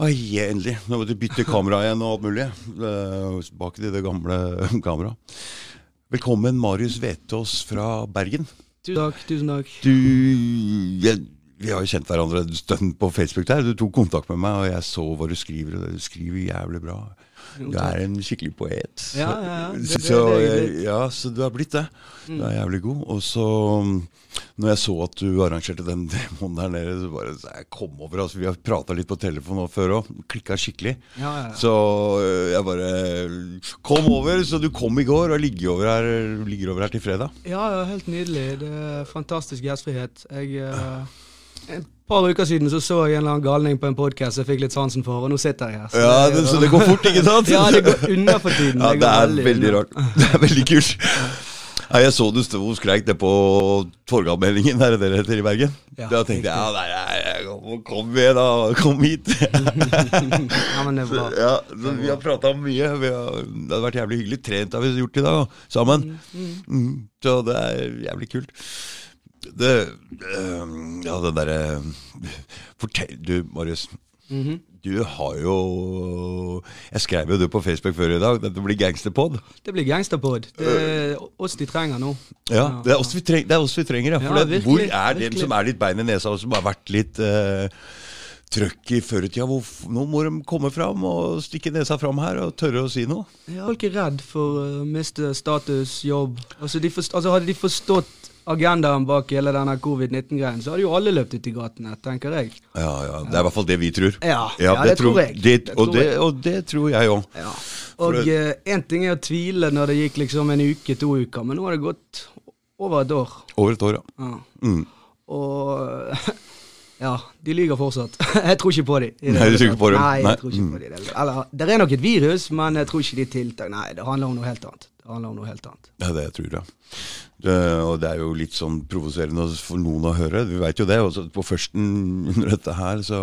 Oi, endelig. Nå må du bytte kamera igjen og alt mulig. Bak i det gamle kameraet. Velkommen, Marius Vetås fra Bergen. Tusen takk. tusen takk. Du jeg, Vi har jo kjent hverandre en stund på Facebook der. Du tok kontakt med meg, og jeg så hva du skriver, og du skriver jævlig bra. Du er en skikkelig poet. Ja, ja. Det- det- så, er jeg ja, så du har blitt det. Du er jævlig god. Og så, når jeg så at du arrangerte den demoen der nede, så bare så jeg kom over. altså Vi har prata litt på telefon nå før òg. Klikka skikkelig. Ja, ja. Så øh, jeg bare Kom over! Så du kom i går og ligger over her, ligger over her til fredag. Ja, helt nydelig. Det er fantastisk gjestfrihet. Jeg, eh, et par uker siden så, så jeg en eller annen galning på en podkast jeg fikk litt sansen for, og nå sitter jeg her. Ja, det, Så det går fort, ikke sant? ja, det går unna for tiden. Ja, det, det er veldig veldig rart. Det er veldig kult. Ja, jeg så du sto og skreik det på Torgallmeldingen, er det det heter i Bergen? Ja, da tenkte jeg ja, nei, nei, kom, med, da. Kom hit. ja, men det er bra. ja, så vi har prata mye. Vi har, det hadde vært jævlig hyggelig. Trent har vi gjort i dag, sammen. Mm, så det er jævlig kult. Det øhm, Ja, det derre Fortell Du, Marius. Mhm. Du har jo Jeg skrev jo det på Facebook før i dag. det blir gangsterpod. Det blir gangsterpod. Det er oss de trenger nå. Ja, det er oss vi, treng, det er oss vi trenger. Ja. For Ja, det, hvor er virkelig. som er litt bein i nesa, og som har vært litt uh, trøkk i før i tida? Nå må de komme fram og stikke nesa fram her og tørre å si noe. Ja, folk er redd for å miste status, jobb. Altså, forst altså, hadde de forstått agendaen bak hele denne covid-19-greien, så hadde jo alle løpt ut i gatene, tenker jeg. Ja, ja, Det er i hvert fall det vi tror. Ja, ja, det tror jeg. Det, Det og, tror det, jeg. og det tror jeg òg. Ja. Og det- én ting er å tvile når det gikk liksom en uke, to uker, men nå har det gått over et år. Over et år, ja. Ja. Mm. Og ja, de lyver fortsatt. jeg tror ikke på dem. Nei, du tror ikke på dem? Nei, jeg tror ikke Mm. på dem. Eller, det er nok et virus, men jeg tror ikke de tiltak Nei, det handler om noe helt annet. Det handler om noe helt annet. Ja, det tror jeg. Det, og det er jo litt sånn provoserende for noen å høre. Vi veit jo det. Også på førsten under dette her så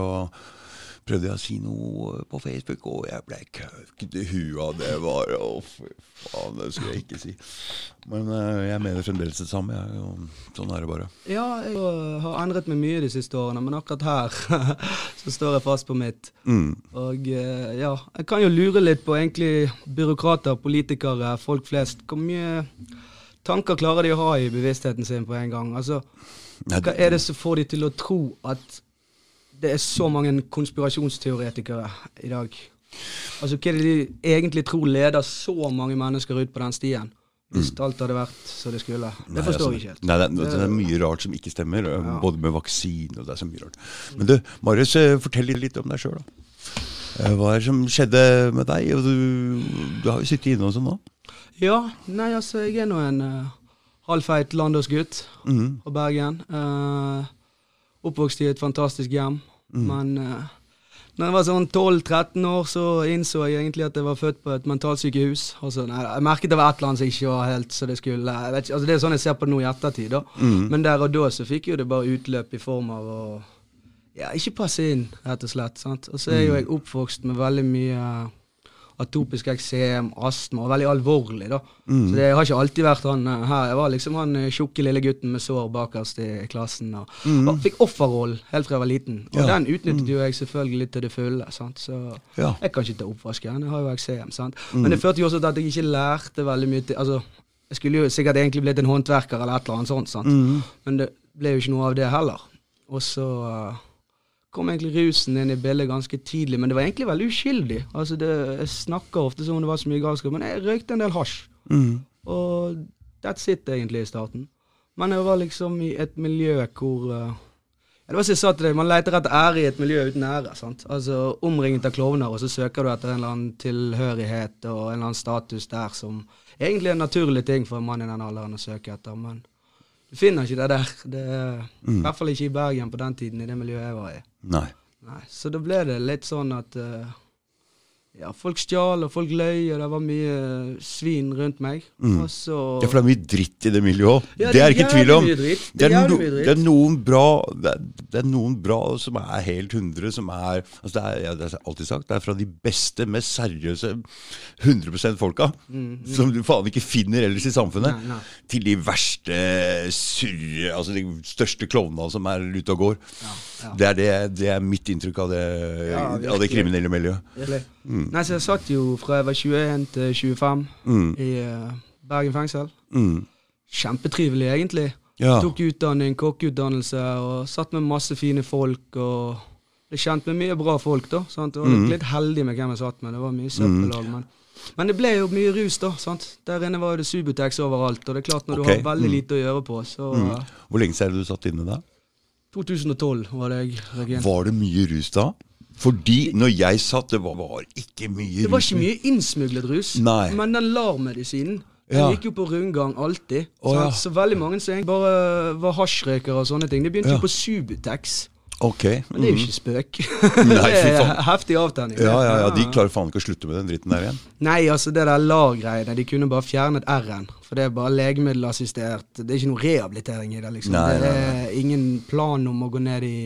prøvde jeg å si noe på Facebook, og jeg ble køkt i huet av det. var, Å, fy faen, det skulle jeg ikke si. Men eh, jeg mener fremdeles det samme. Jeg, sånn er det bare. Ja, jeg har endret meg mye de siste årene, men akkurat her så står jeg fast på mitt. Mm. Og eh, ja, jeg kan jo lure litt på egentlig byråkrater, politikere, folk flest. Hvor mye tanker klarer de å ha i bevisstheten sin på en gang? Altså, hva er det som får de til å tro at det er så mange konspirasjonsteoretikere i dag? Altså, hva er det de egentlig tror leder så mange mennesker ut på den stien? Hvis alt hadde vært som det skulle. Det Mm. Nei, forstår altså, jeg ikke helt. Nei, det, det er mye rart som ikke stemmer, Ja. både med vaksine og det er så mye rart. Men du, Marius, eh, fortell litt om deg sjøl, da. Eh, Hva er det som skjedde med deg? Du, du har jo sittet inne og sånn nå. Ja, nei, altså, jeg er nå en uh, halvfeit landåsgutt Mhm. På Bergen. Eh, oppvokst i et fantastisk hjem. Men uh, når jeg var sånn 12-13 år, så innså jeg egentlig at jeg var født på et mentalsykehus. Altså, nei, jeg merket det var et eller annet som ikke var helt så det skulle. Ikke, altså, det er sånn jeg ser på det nå i ettertid. da. Mm. Men der og da så fikk jo det bare utløp i form av å ja, ikke passe inn, rett og slett. sant? Og så er jo jeg oppvokst med veldig mye atopisk eksem, astma, og veldig alvorlig, da. Så det har ikke alltid vært han eh, her. Jeg var liksom han eh, tjukke lille gutten med sår bakerst i klassen. Og, og fikk offerroll helt fra jeg var liten. Og Ja. den utnyttet jo jeg selvfølgelig til det fulle. sant? Så Ja. jeg kan ikke ta oppvasken, jeg har jo eksem. sant? Men det førte jo også til at jeg ikke lærte veldig mye til Altså, jeg skulle jo sikkert egentlig blitt en håndverker eller et eller annet sånt, sant? Mm. men det ble jo ikke noe av det heller. Og så eh, kom egentlig rusen inn i bildet ganske tidlig, men det var egentlig veldig uskyldig. Altså det, Jeg snakker ofte som om det var så mye galskap, men jeg røykte en del hasj. Mm. Og that's it egentlig i starten. Men jeg var liksom i et miljø hvor uh, Det var som jeg sa til deg, man leter etter ære i et miljø uten ære. sant? Altså Omringet av klovner, og så søker du etter en eller annen tilhørighet og en eller annen status der som egentlig er en naturlig ting for en mann i den alderen å søke etter. Men du finner ikke det der. Det mm. I hvert fall ikke i Bergen på den tiden, i det miljøet jeg var i. Nei. Nei, Så da ble det litt sånn at eh, Ja, folk stjal, og folk løy, og det var mye svin rundt meg. Mm. Så Ja, for det er mye dritt i det miljøet òg. Ja, det er det ikke tvil om. Det. Det er, no, det er noen bra det er, det er noen bra som er helt 100, som er altså det, er ja, det er alltid sagt, det er fra de beste, mest seriøse 100% folka, som du faen ikke finner ellers i samfunnet, Mm, Nei, nei. til de verste surre, altså de største klovnene som er ute og går. ja. Det, er det, det er mitt inntrykk av det, av det kriminelle miljøet. Virkelig. Nei, så jeg satt jo fra jeg var 21 til 25 Mm. i uh, Bergen fengsel. Mm. Kjempetrivelig, egentlig. Ja. Tok utdanning, kokkeutdannelse, og satt med masse fine folk. og ble kjent med mye bra folk, da. Sant? Og Mm. litt heldig med hvem jeg satt med. Det var mye søppellag. Men, men det ble jo mye rus, da. sant? Der inne var det Subutex overalt. Og det er klart, når okay. du har veldig mm. lite å gjøre på, så Mm. eh, Hvor lenge siden er det du satt inne da? 2012 var det jeg regent. Var det mye rus da? Fordi når jeg satt, det var, var ikke mye rus. Det var ikke mye innsmuglet rus, Nei. men den LAR-medisinen den Ja. gikk jo på rundgang alltid. Sant? ja. Så veldig mange som bare var hasjrøykere og sånne ting, Det begynte jo på Subutex. Okay. Men det er jo mhm. ikke spøk. Nei, det er heftig avtenning. Ja, ja, ja, de klarer faen ikke å slutte med den dritten der igjen. Nei, altså det der LAR-greiene, de kunne bare fjernet R-en. For det er bare legemiddelassistert. Det er ikke noe rehabilitering i det, liksom. Nei, det nei, er ingen plan om å gå ned i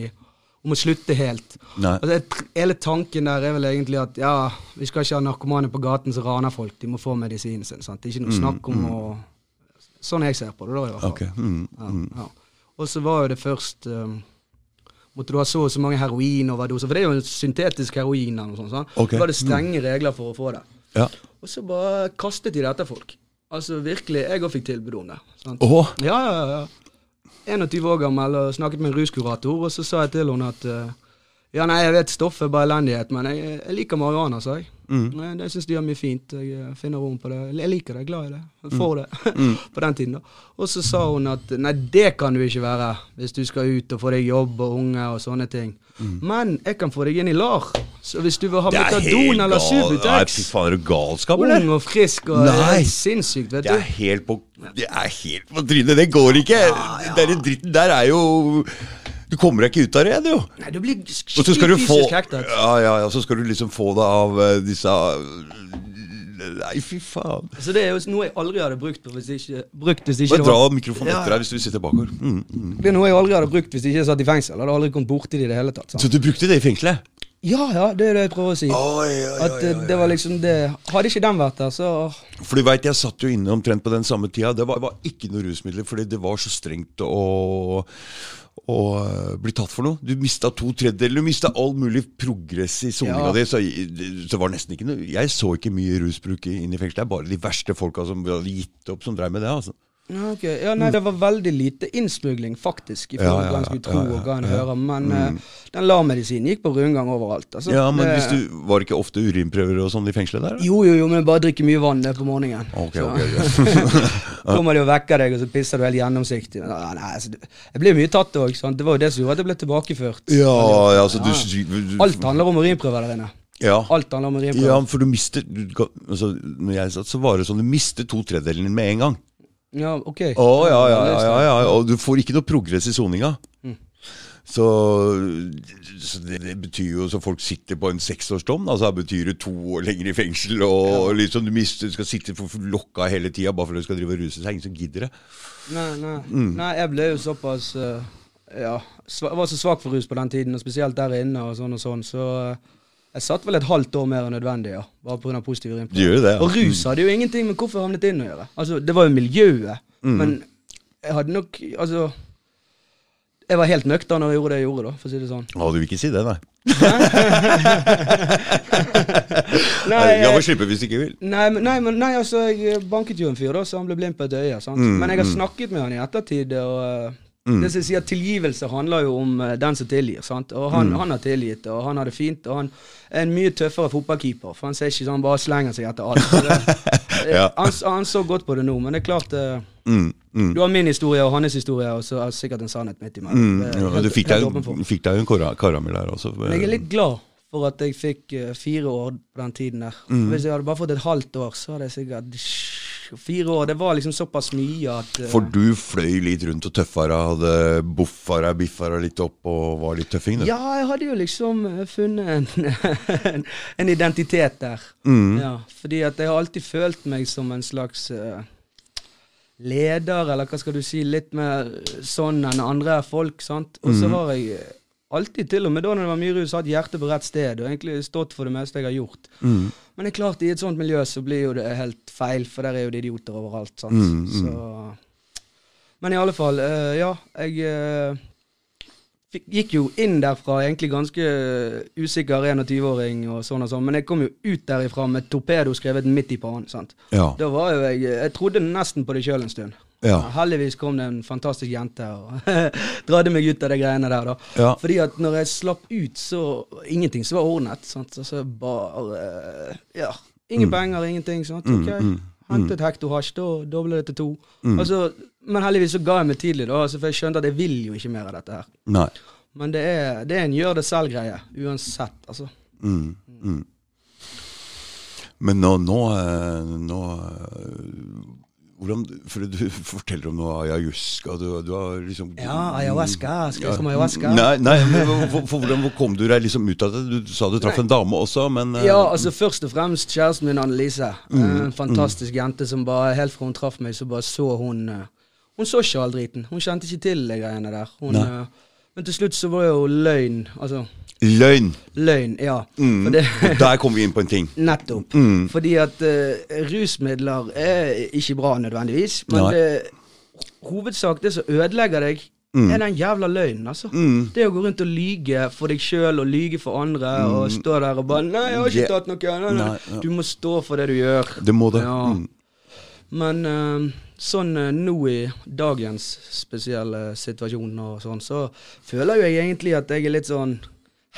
Om å slutte helt. Altså, hele tanken der er vel egentlig at ja, vi skal ikke ha narkomane på gaten som raner folk. De må få medisinen sin. sant? Det er ikke noe snakk om å Sånn jeg ser på det, da, i hvert fall. Okay. Mm, Ja, mm. ja. Og så var jo det først um, Måtte du ha så og så mange heroinoverdoser, for det er jo en syntetisk heroin. eller noe sånt, sant? okay. Da var det strenge regler for å få det. Ja. Og så bare kastet de det etter folk. Altså virkelig, jeg òg fikk tilbud om det. Sant? Åh, Ja, ja, ja. 21 år gammel og snakket med en ruskurator, og så sa jeg til henne at eh, ja, nei, jeg vet stoffet er bare elendighet, men jeg, jeg liker marihuana, sa jeg. Mm. Det syns de gjør mye fint. Jeg eh, finner rom på det. Jeg liker det, jeg er glad i det. Jeg får det. Mm. på den tiden, da. Og så sa hun at nei, det kan du ikke være hvis du skal ut og få deg jobb og unge og sånne ting. Men jeg kan få deg inn i LAR. Så hvis du vil ha Mm. metadon eller Subutex Nei, fy faen, er du galskap, eller? Ung og frisk og Nei. sinnssykt, vet Det er du. helt på Det er helt på trynet. Det går ikke. Den dritten der er jo Du kommer deg ikke ut av det, du. Nei, du blir Og skikkelig du få fysisk hektet. Ja, ja, ja, så skal du liksom få det av uh, disse Nei, fy faen. Så det er jo noe jeg aldri hadde brukt hvis ikke, brukt hvis ikke Bare dra var mikrofonen etter deg hvis du sitter bakover. Mm, mm. Det er noe jeg aldri hadde brukt hvis jeg ikke satt i fengsel. Jeg hadde aldri kommet borti det i det hele tatt. Sant? Så du brukte det i fengselet? Ja, ja, det er det jeg prøver å si. Oi, oi, At eh, det var liksom det Hadde ikke den vært der, så For du veit, jeg satt jo inne omtrent på den samme tida. Det var, var ikke noe rusmidler, fordi det var så strengt å, å eh, bli tatt for noe. Du mista to tredjedeler. Du mista all mulig progress i soninga Ja. di. Så, det- var det nesten ikke noe Jeg så ikke mye rusbruk inne i fengselet. Det er bare de verste folka som hadde gitt opp, som dreiv med det. altså. Ja, ok. ja, Nei, det var veldig lite innsmugling, faktisk, i forhold til hva en skulle tro og hva en. Mm. hører. Men eh, den LAR-medisinen gikk på rundgang overalt. Altså. Ja, men det, hvis du, Var det ikke ofte urinprøver og sånn i fengselet der? Jo, jo, jo, men bare drikke mye vann på morgenen. Okay, Så- okay, ok. kommer de og vekker deg, og så pisser du helt gjennomsiktig. Nei, nei, altså, jeg ble mye tatt òg. Det var jo det som gjorde at jeg ble tilbakeført. Ja, ja, altså Ja. du, du Alt handler om urinprøver der inne. Ja. Alt handler om urinprøver. Ja, for du mister du, altså, Når jeg satt, så var det sånn du mister to tredjedeler med en gang. Ja, ok. Å, ja, ja, ja, ja, og du får ikke noe progress i soninga. Mm. Så, det, betyr jo så folk sitter på en seksårsdom. Altså det betyr det to år lenger i fengsel, og liksom du skal sitte for for lokka hele tida bare fordi du skal drive og ruse seg. Ingen som gidder det. Nei, nei. Mm. nei, jeg ble jo såpass eh, Ja, jeg var så svak for rus på den tiden, og spesielt der inne og sånn og sånn, så eh, jeg satt vel et halvt år mer enn nødvendig, ja. Bare pga. positiv urinprøve. det. Ja. Og rus hadde jo ingenting med hvorfor jeg havnet inn å gjøre. Altså, det var jo miljøet, Mm. men jeg hadde nok Altså Jeg var helt nøktern når jeg gjorde det jeg gjorde, da, for å si det sånn. Å, du vil ikke si det, nei. Nei, jeg Jeg må slippe hvis du ikke vil. Nei, men, nei, men nei, altså, jeg banket jo en fyr, da, så han ble blind på et øye. Sant? Mm, men jeg har mm. snakket med han i ettertid, og Mm. det som sier tilgivelse handler jo om eh, den som tilgir. sant? Og han, Mm. han har tilgitt, og han har det fint, og han er en mye tøffere fotballkeeper. For han ser ikke sånn, bare slenger seg etter alt. Det, Ja. han, han så godt på det nå, men det er klart eh, Mm, mm. Du har min historie og hans historie, og så er det sikkert en sannhet midt imellom. Mm, ja, du fikk deg, jo en kara- karamell der også. Men jeg er litt glad for at jeg fikk eh, fire år på den tiden der. Mm. Hvis jeg hadde bare fått et halvt år, så hadde jeg sikkert Fire år, det var liksom såpass mye at uh, For du fløy litt rundt og tøffa deg, hadde boffa deg, biffa deg litt opp og var litt tøffing? Du. Ja, jeg hadde jo liksom eh, funnet en, en identitet der. Mm. Ja, fordi at jeg har alltid følt meg som en slags uh, leder, eller hva skal du si, litt mer sånn enn andre folk, sant. Og så mm. har jeg alltid, til og med da når det var mye rus, hatt hjertet på rett sted, og egentlig stått for det meste jeg har gjort. Mm. Men det er klart, i et sånt miljø så blir jo det helt feil, for der er jo det idioter overalt, sant. Mm, mm. Så Men i alle fall, eh, ja, jeg eh, fikk, gikk jo inn derfra egentlig ganske usikker 21-åring og sånn og sånn, men jeg kom jo ut derifra med torpedo skrevet midt i pannen, sant. Ja. Da var jo jeg Jeg trodde nesten på det sjøl en stund. Ja. Heldigvis kom det en fantastisk jente og dradde meg ut av de greiene der, da. Ja. Fordi at når jeg slapp ut, så Ingenting som var ordnet. Sant? Altså bare Ja. Ingen penger, ingenting. Sant? Mm, Ok, mm, hentet hekto hasj, da doblet det til to. Mm. Altså, men heldigvis så ga jeg meg tidlig, da, altså, for jeg skjønte at jeg vil jo ikke mer av dette her. Nei. Men det er, det er en gjør det selv-greie, uansett, altså. Mm. Mm. Men nå, nå, eh, nå eh, hvordan, for Du forteller om noe ayahuasca. Du, du har liksom Ja, ayahuasca. Skal jeg ja. meg ayahuasca? Nei, nei men for, for hvordan kom du deg liksom ut av det? Du sa du traff en dame også, men uh, Ja, altså først og fremst kjæresten min Annelise. Mm, En fantastisk jente som bare helt fra hun traff meg, så bare så hun eh, Hun så ikke all driten. Hun kjente ikke til de greiene der. Hun, Nei. eh, men til slutt så var jo løgn. Altså Løgn! løgn, ja. Mm. Det, Og der kom vi inn på en ting. nettopp. Mm. Fordi at uh, rusmidler er ikke bra nødvendigvis, men det, hovedsak det som ødelegger deg, er den jævla løgnen, altså. Mm. Det å gå rundt og lyge for deg sjøl og lyge for andre, og stå der og bare 'Nei, jeg har ikke tatt noe.' Nei, nei. Mm. Nei. Du må stå for det du gjør. Det må det. Ja. Mm. Men uh, sånn uh, nå i dagens spesielle situasjon og sånn, så føler jo jeg egentlig at jeg er litt sånn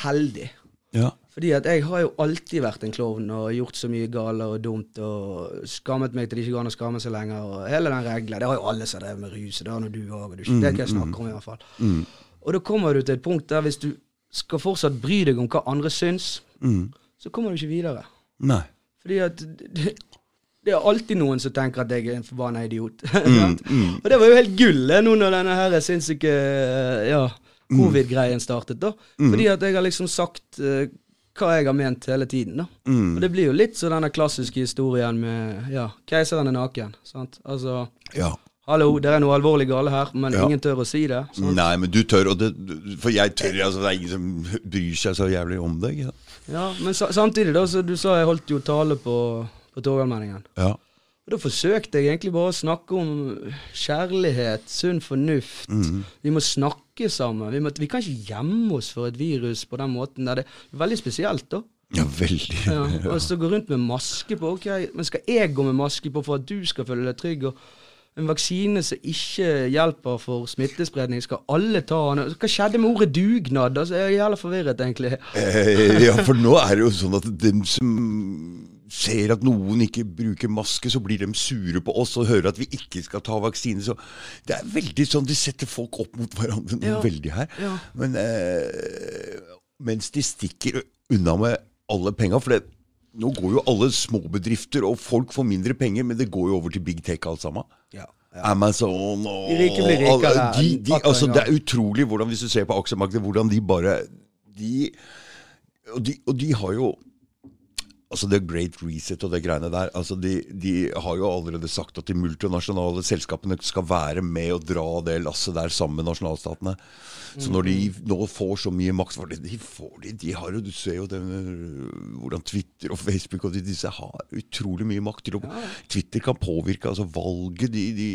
heldig. Ja. Fordi at jeg har jo alltid vært en klovn og gjort så mye gale og dumt og skammet meg til det ikke går an å skamme seg lenger. Og hele den regla. Det har jo alle som drevet med rus, det har nå du òg. Det er ikke jeg snakker om, i hvert fall. Mm. Og da kommer du til et punkt der hvis du skal fortsatt bry deg om hva andre syns, Mm. så kommer du ikke videre. Nei. Fordi at det, det er alltid noen som tenker at jeg er en forbanna idiot. Mm. Og det var jo helt gull nå når denne her sinnssyke ja, Mm. Covid-greien startet. da. Fordi at jeg har liksom sagt uh, hva jeg har ment hele tiden. da. Mm. Og det blir jo litt så denne klassiske historien med ja, keiseren er naken. sant? Altså, Ja. hallo, det er noe alvorlig gale her, men Ja. ingen tør å si det. sant? Nei, men du tør, og det, for jeg tør. altså Det er ingen som bryr seg så jævlig om deg. Ja. Ja, Men sa samtidig, da, så du sa jeg holdt jo tale på, på Torgallmenningen. Ja. Og Da forsøkte jeg egentlig bare å snakke om kjærlighet, sunn fornuft. Mm. Vi må snakke sammen. Vi, må, vi kan ikke gjemme oss for et virus på den måten. der Det er veldig spesielt, da. ja, veldig. Ja. Og så gå rundt med maske på. Ok, Men skal jeg gå med maske på for at du skal føle deg trygg? og en vaksine som ikke hjelper for smittespredning, skal alle ta den? Hva skjedde med ordet dugnad? Altså, jeg er jævla forvirret, egentlig. Eh, ja, for nå er det jo sånn at dem som ser at noen ikke bruker maske, så blir de sure på oss og hører at vi ikke skal ta vaksine. Så det er veldig sånn De setter folk opp mot hverandre noe Ja. veldig her. Ja. Men eh, mens de stikker unna med alle penga For det, nå går jo alle småbedrifter, og folk får mindre penger, men det går jo over til big tech alt sammen. Ja. Amazon og De rike blir alle- de, de, altså, Det er utrolig hvordan, hvis du ser på aksjemarkedet, hvordan de bare de, og, de, og de har jo Altså The Great Reset og det greiene der. altså de, de har jo allerede sagt at de multinasjonale selskapene skal være med og dra det lasset der sammen med nasjonalstatene. Så når de nå får så mye makt for det, de, får, de, de har jo, Du ser jo den, hvordan Twitter og Facebook og de, disse har utrolig mye makt. til å Twitter kan påvirke altså valget. de, de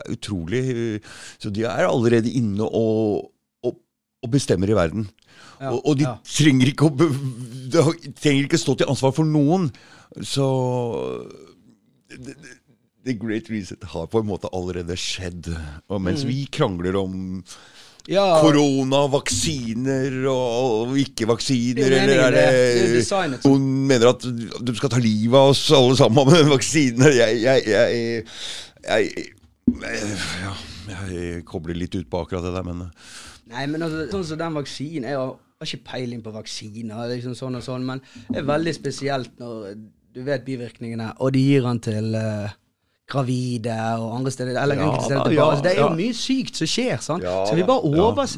det er utrolig Så de er allerede inne og, og, bestemmer i verden. Ja, og, og de ja. trenger ikke å de trenger ikke stå til ansvar for noen. Så the, Great Reset har på en måte allerede skjedd. Og mens vi krangler om Ja, korona, vaksiner og, og ikke-vaksiner, Det er eller er det. Det er. Noen mener at du skal ta livet av oss alle sammen med den vaksinen. Jeg, jeg, jeg, jeg, ja, jeg kobler litt ut på akkurat det der, men Nei, men altså, sånn som den vaksinen Jeg har, ikke peiling på vaksiner, liksom sånn og sånn, men det er veldig spesielt når du vet bivirkningene, og de gir den til eh, gravide og andre steder. Eller Ja, steder tilbake. ja, altså, det er jo ja. mye sykt som skjer. sant? Ja, Skal vi bare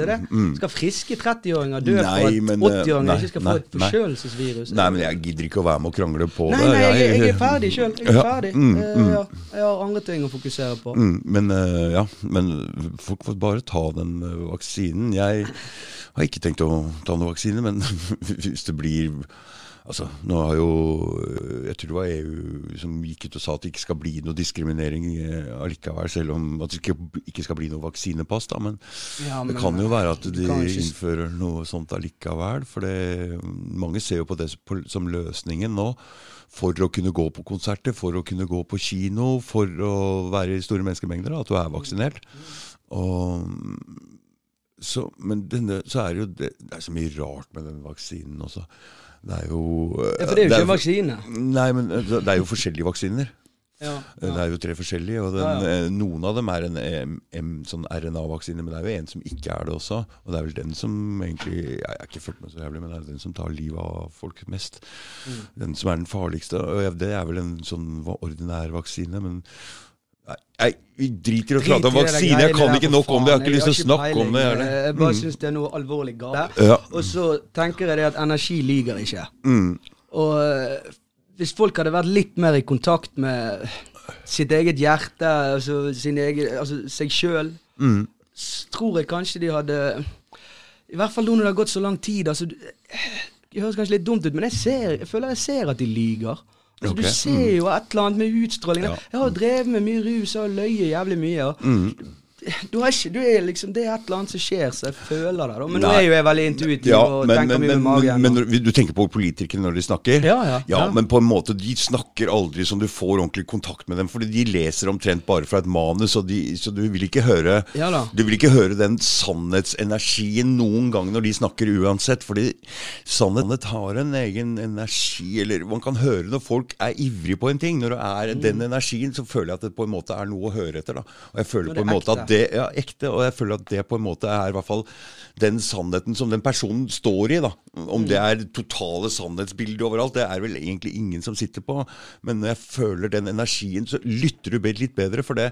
ja. det? Skal friske 30-åringer dø Nei, for at eh, 80-åringer ikke skal få et nei. forkjølelsesvirus? Nei, men jeg gidder ikke å være med og krangle på Nei, det. nei, jeg, jeg er ferdig sjøl. Jeg er ferdig. mm, Eh, mm. jeg har andre ting å fokusere på. Mm, men eh, ja, men folk får bare ta den eh, vaksinen. Jeg har ikke tenkt å ta noen vaksine, men hvis det blir Altså, nå har jo eh, Jeg tror det var EU som gikk ut og sa at det ikke skal bli noe diskriminering eh, allikevel, selv om at det ikke, ikke skal bli noe vaksinepass, da. Men Ja, det kan jo være at de kan ikke- innfører noe sånt allikevel. For det, mange ser jo på det som løsningen nå. For å kunne gå på konserter, for å kunne gå på kino, for å være i store menneskemengder. da, At du er vaksinert. Og, så, men denne, så er det jo det, det er så mye rart med den vaksinen også. Det er jo Ja, for det er jo ikke en vaksine. Nei, men eh, det er jo forskjellige vaksiner. Ja, Det er jo tre forskjellige, og den, Ja, ja. eh, noen av dem er en sånn RNA-vaksine, men det er jo en som ikke er det også. Og det er vel den som egentlig Jeg har ikke fulgt med så jævlig, men det er den som tar livet av folk mest. Mm. Den som er den farligste. Og det er vel en sånn ordinær vaksine, men Nei, vi driter i å prate om vaksine. Jeg kan ikke nok om det. Jeg har ikke lyst til å snakke om det. Jeg bare syns det er noe alvorlig galt. Ja. Og så tenker jeg det at energi lyver ikke. Mm. Og eh, hvis folk hadde vært litt mer i kontakt med sitt eget hjerte, altså, sin egen, altså seg sjøl, Mm. tror jeg kanskje de hadde I hvert fall nå når det har gått så lang tid. altså Det høres kanskje litt dumt ut, men jeg, ser, jeg føler jeg ser at de lyger. Altså, okay. Du ser jo et eller annet med utstråling. Ja. Jeg har drevet med mye rus og løyet jævlig mye. Og Mm. Du har ikke, du er liksom, det er et eller annet som skjer, så jeg føler det. da. Men nå er jo jeg veldig intuitiv Ja, og men, tenker men, mye med magen. men, men du tenker på politikere når de snakker? Ja, ja, ja. men på en måte, de snakker aldri som du får ordentlig kontakt med dem. Fordi de leser omtrent bare fra et manus, de, så du vil ikke høre Ja da. Du vil ikke høre den sannhetsenergien noen gang når de snakker uansett. Fordi sannhet har en egen energi, eller man kan høre når folk er ivrige på en ting. Når det er den Mm. energien, så føler jeg at det på en måte er noe å høre etter. da. Og jeg føler på en måte at det ja, ekte, og jeg føler at det på en måte er i hvert fall den sannheten som den personen står i. da. Om det er totale sannhetsbildet overalt, det er vel egentlig ingen som sitter på. Men når jeg føler den energien, så lytter du litt bedre for det.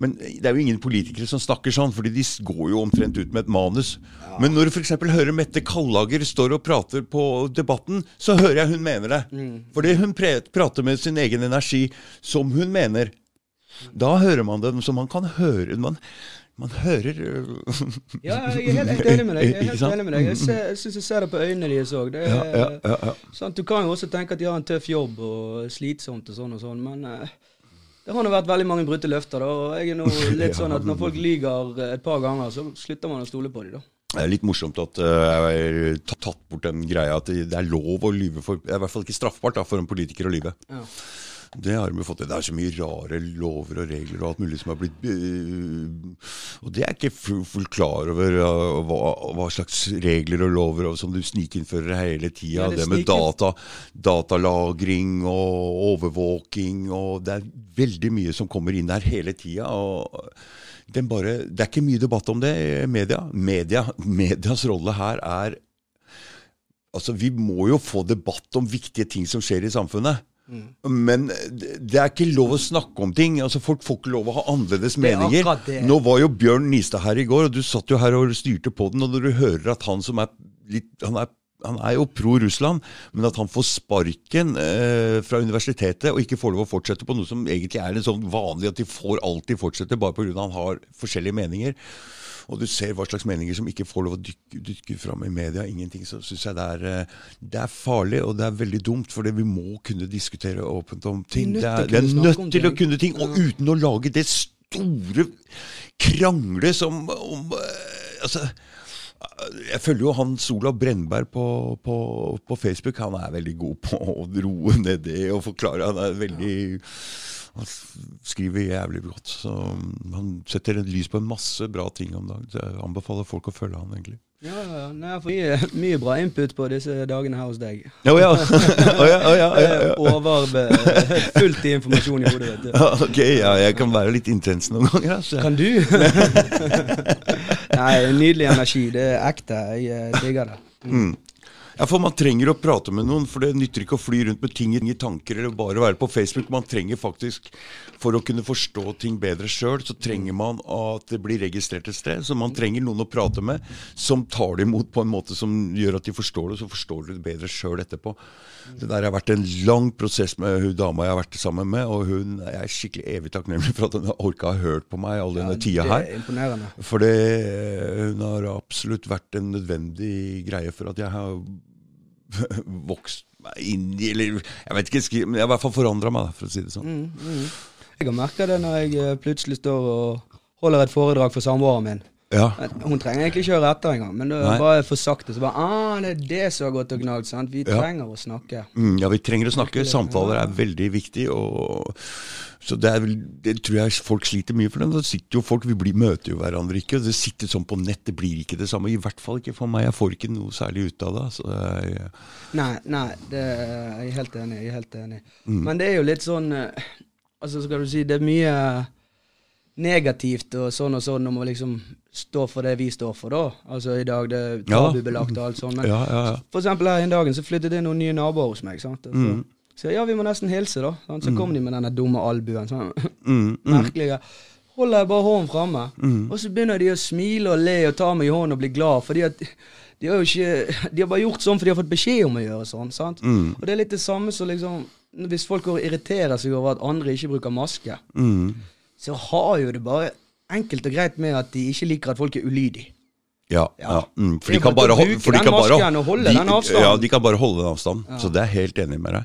Men det er jo ingen politikere som snakker sånn, fordi de går jo omtrent ut med et manus. Men når du f.eks. hører Mette Kallager står og prater på Debatten, så hører jeg hun mener det. Fordi hun prater med sin egen energi som hun mener. Da hører man det, så man kan høre Man, man hører øh, Ja, jeg er helt, enig med deg. Jeg enig med deg. Jeg, ser- jeg syns jeg ser det på øynene deres òg. ja, ja, ja, ja. Du kan jo også tenke at de har en tøff jobb og slitsomt og sånn og sånn, men eh, det har nå vært veldig mange brutte løfter, da. Og jeg er nå litt sånn at når folk lyver et par ganger, så slutter man å stole på dem, da. Det er litt morsomt at uh, jeg har tatt- bort den greia at det det er lov å lyve for Det er i hvert fall ikke straffbart da, for en politiker å lyve. Ja. Det har de fått til. Det er så mye rare lover og regler og alt mulig som har blitt øh, Og det er ikke full- fullt klar over hva, hva slags regler og lover og som du snikinnfører hele tida. Ja, det det med data, datalagring og overvåking og Det er veldig mye som kommer inn der hele tida. den bare, det er ikke mye debatt om det i media. media. Medias rolle her er Altså, Vi må jo få debatt om viktige ting som skjer i samfunnet. Men det det er ikke lov å snakke om ting. altså Folk får ikke lov å ha annerledes er meninger. Nå var jo Bjørn Nistad her i går, og du satt jo her og styrte på den. Og når du hører at han som er litt Han er, han er jo pro Russland, men at han får sparken eh, fra universitetet og ikke får lov å fortsette på noe som egentlig er en sånn vanlig at de får alltid fortsette bare pga. han har forskjellige meninger. Og du ser hva slags meninger som ikke får lov å dykke, dykke fram i media. Ingenting. Så syns jeg det er, eh, det er farlig, og det er veldig dumt. For vi må kunne diskutere åpent om ting. Det er det er nødt til å ting. kunne ting, og uten å lage det store kranglet som om eh, Altså jeg følger jo han Sola Brennberg på, på, på Facebook. Han er veldig god på å roe ned det og forklare. Han er veldig Han skriver jævlig godt. Så han setter et lys på en masse bra ting om dagen. Så jeg anbefaler folk å følge han, egentlig. Ja, ja, ja. Nei, jeg får mye, mye bra input på disse dagene her hos deg. Å ja. Oh, ja, oh, ja, ja. Over fullt i informasjon i hodet, vet du. Ok, ja, jeg kan være litt intens noen ganger. Så. Kan du? Nei, nydelig energi. Det er ekte. Jeg eh, digger det. Mm. Ja, for man trenger å prate med noen, for det nytter ikke å fly rundt med ting i tanker eller bare være på Facebook. Man trenger faktisk, for å kunne forstå ting bedre sjøl, så trenger man at det blir registrert et sted. Så man trenger noen å prate med som tar det imot på en måte som gjør at de forstår det, så forstår du det bedre sjøl etterpå. Det der har vært en lang prosess med hun dama jeg har vært sammen med, og hun jeg er skikkelig evig takknemlig for at hun har orka å ha hørt på meg all denne Ja, tida her. er. For hun har absolutt vært en nødvendig greie for at jeg har vokst meg inn i Eller jeg vet ikke, jeg har i hvert fall forandra meg, for å si det sånn. Mm. Jeg har merka det når jeg eh, plutselig står og holder et foredrag for samboeren min. Ja. Hun trenger egentlig ikke høre etter engang, men det er bare for sakte. Så bare ah, det er det som har gått og gnagd. Vi Ja. trenger å snakke. Mm, ja, vi trenger å snakke. Samtaler er veldig viktig. Og, så det, er, vel- det tror jeg folk sliter mye for. Da sitter jo folk, Vi blir, møter jo hverandre ikke. Det sitter sånn på nett, det blir ikke det samme. I hvert fall ikke for meg. Jeg får ikke noe særlig ut av det. Så det er, Nei, nei, det jeg er helt enig. Jeg er helt enig. Mm. Men det er jo litt sånn eh, Altså, skal du si, det er mye negativt og sånn og sånn om å liksom stå for det vi står for, da. Altså i dag, det er tabubelagt og alt sånt. Men ja, ja, ja. for eksempel her en dagen så flyttet det inn noen nye naboer hos meg. sant? Og Så, Mm. Så ja, vi må nesten hilse, da. Sant? Så kom de med denne dumme albuen. Sånn. Mm, mm, Merkelige. Holder jeg bare hånden framme, Mm. og så begynner de å smile og le og ta meg i hånden og bli glad. fordi at de har jo ikke De har bare gjort sånn fordi de har fått beskjed om å gjøre sånn. sant? mm, Og det er litt det samme som liksom Hvis folk går og irriterer seg over at andre ikke bruker maske, mm. så har jo det bare enkelt og greit med at de ikke liker at folk er ulydige. Ja, Ja. Mm, for de kan bare bare, å hol- bruke for de kan bare holde de, den avstanden. Ja, de kan bare holde den avstanden. Ja. Så det er jeg helt enig med deg.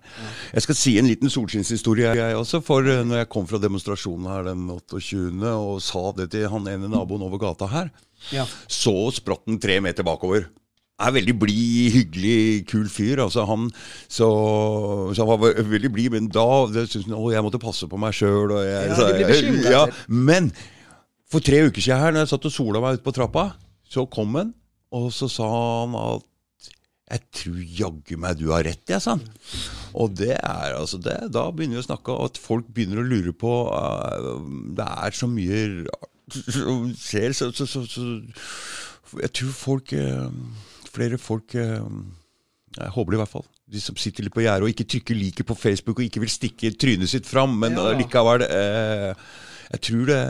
Jeg skal si en liten solskinnshistorie, jeg også. For eh, når jeg kom fra demonstrasjonen her den 28. og sa det til han ene naboen over gata her, Ja. så spratt han tre meter bakover. Er veldig blid, hyggelig, kul fyr. Altså han, så, så han var veldig blid, men da syntes han å, jeg måtte passe på meg sjøl. Ja. Ja, men for tre uker siden her, når jeg satt og sola meg ute på trappa, så kom han, og så sa han at jeg tror jaggu meg du har rett, jeg, sa han. Og det er altså det. Da begynner vi å snakke at folk begynner å lure på uh, Det er så mye som skjer, så, så, så, så Jeg tror folk uh, Flere folk uh, Jeg håper det i hvert fall. De som sitter litt på gjerdet og ikke trykker like på Facebook og ikke vil stikke trynet sitt fram, men Ja. likevel Jeg tror det,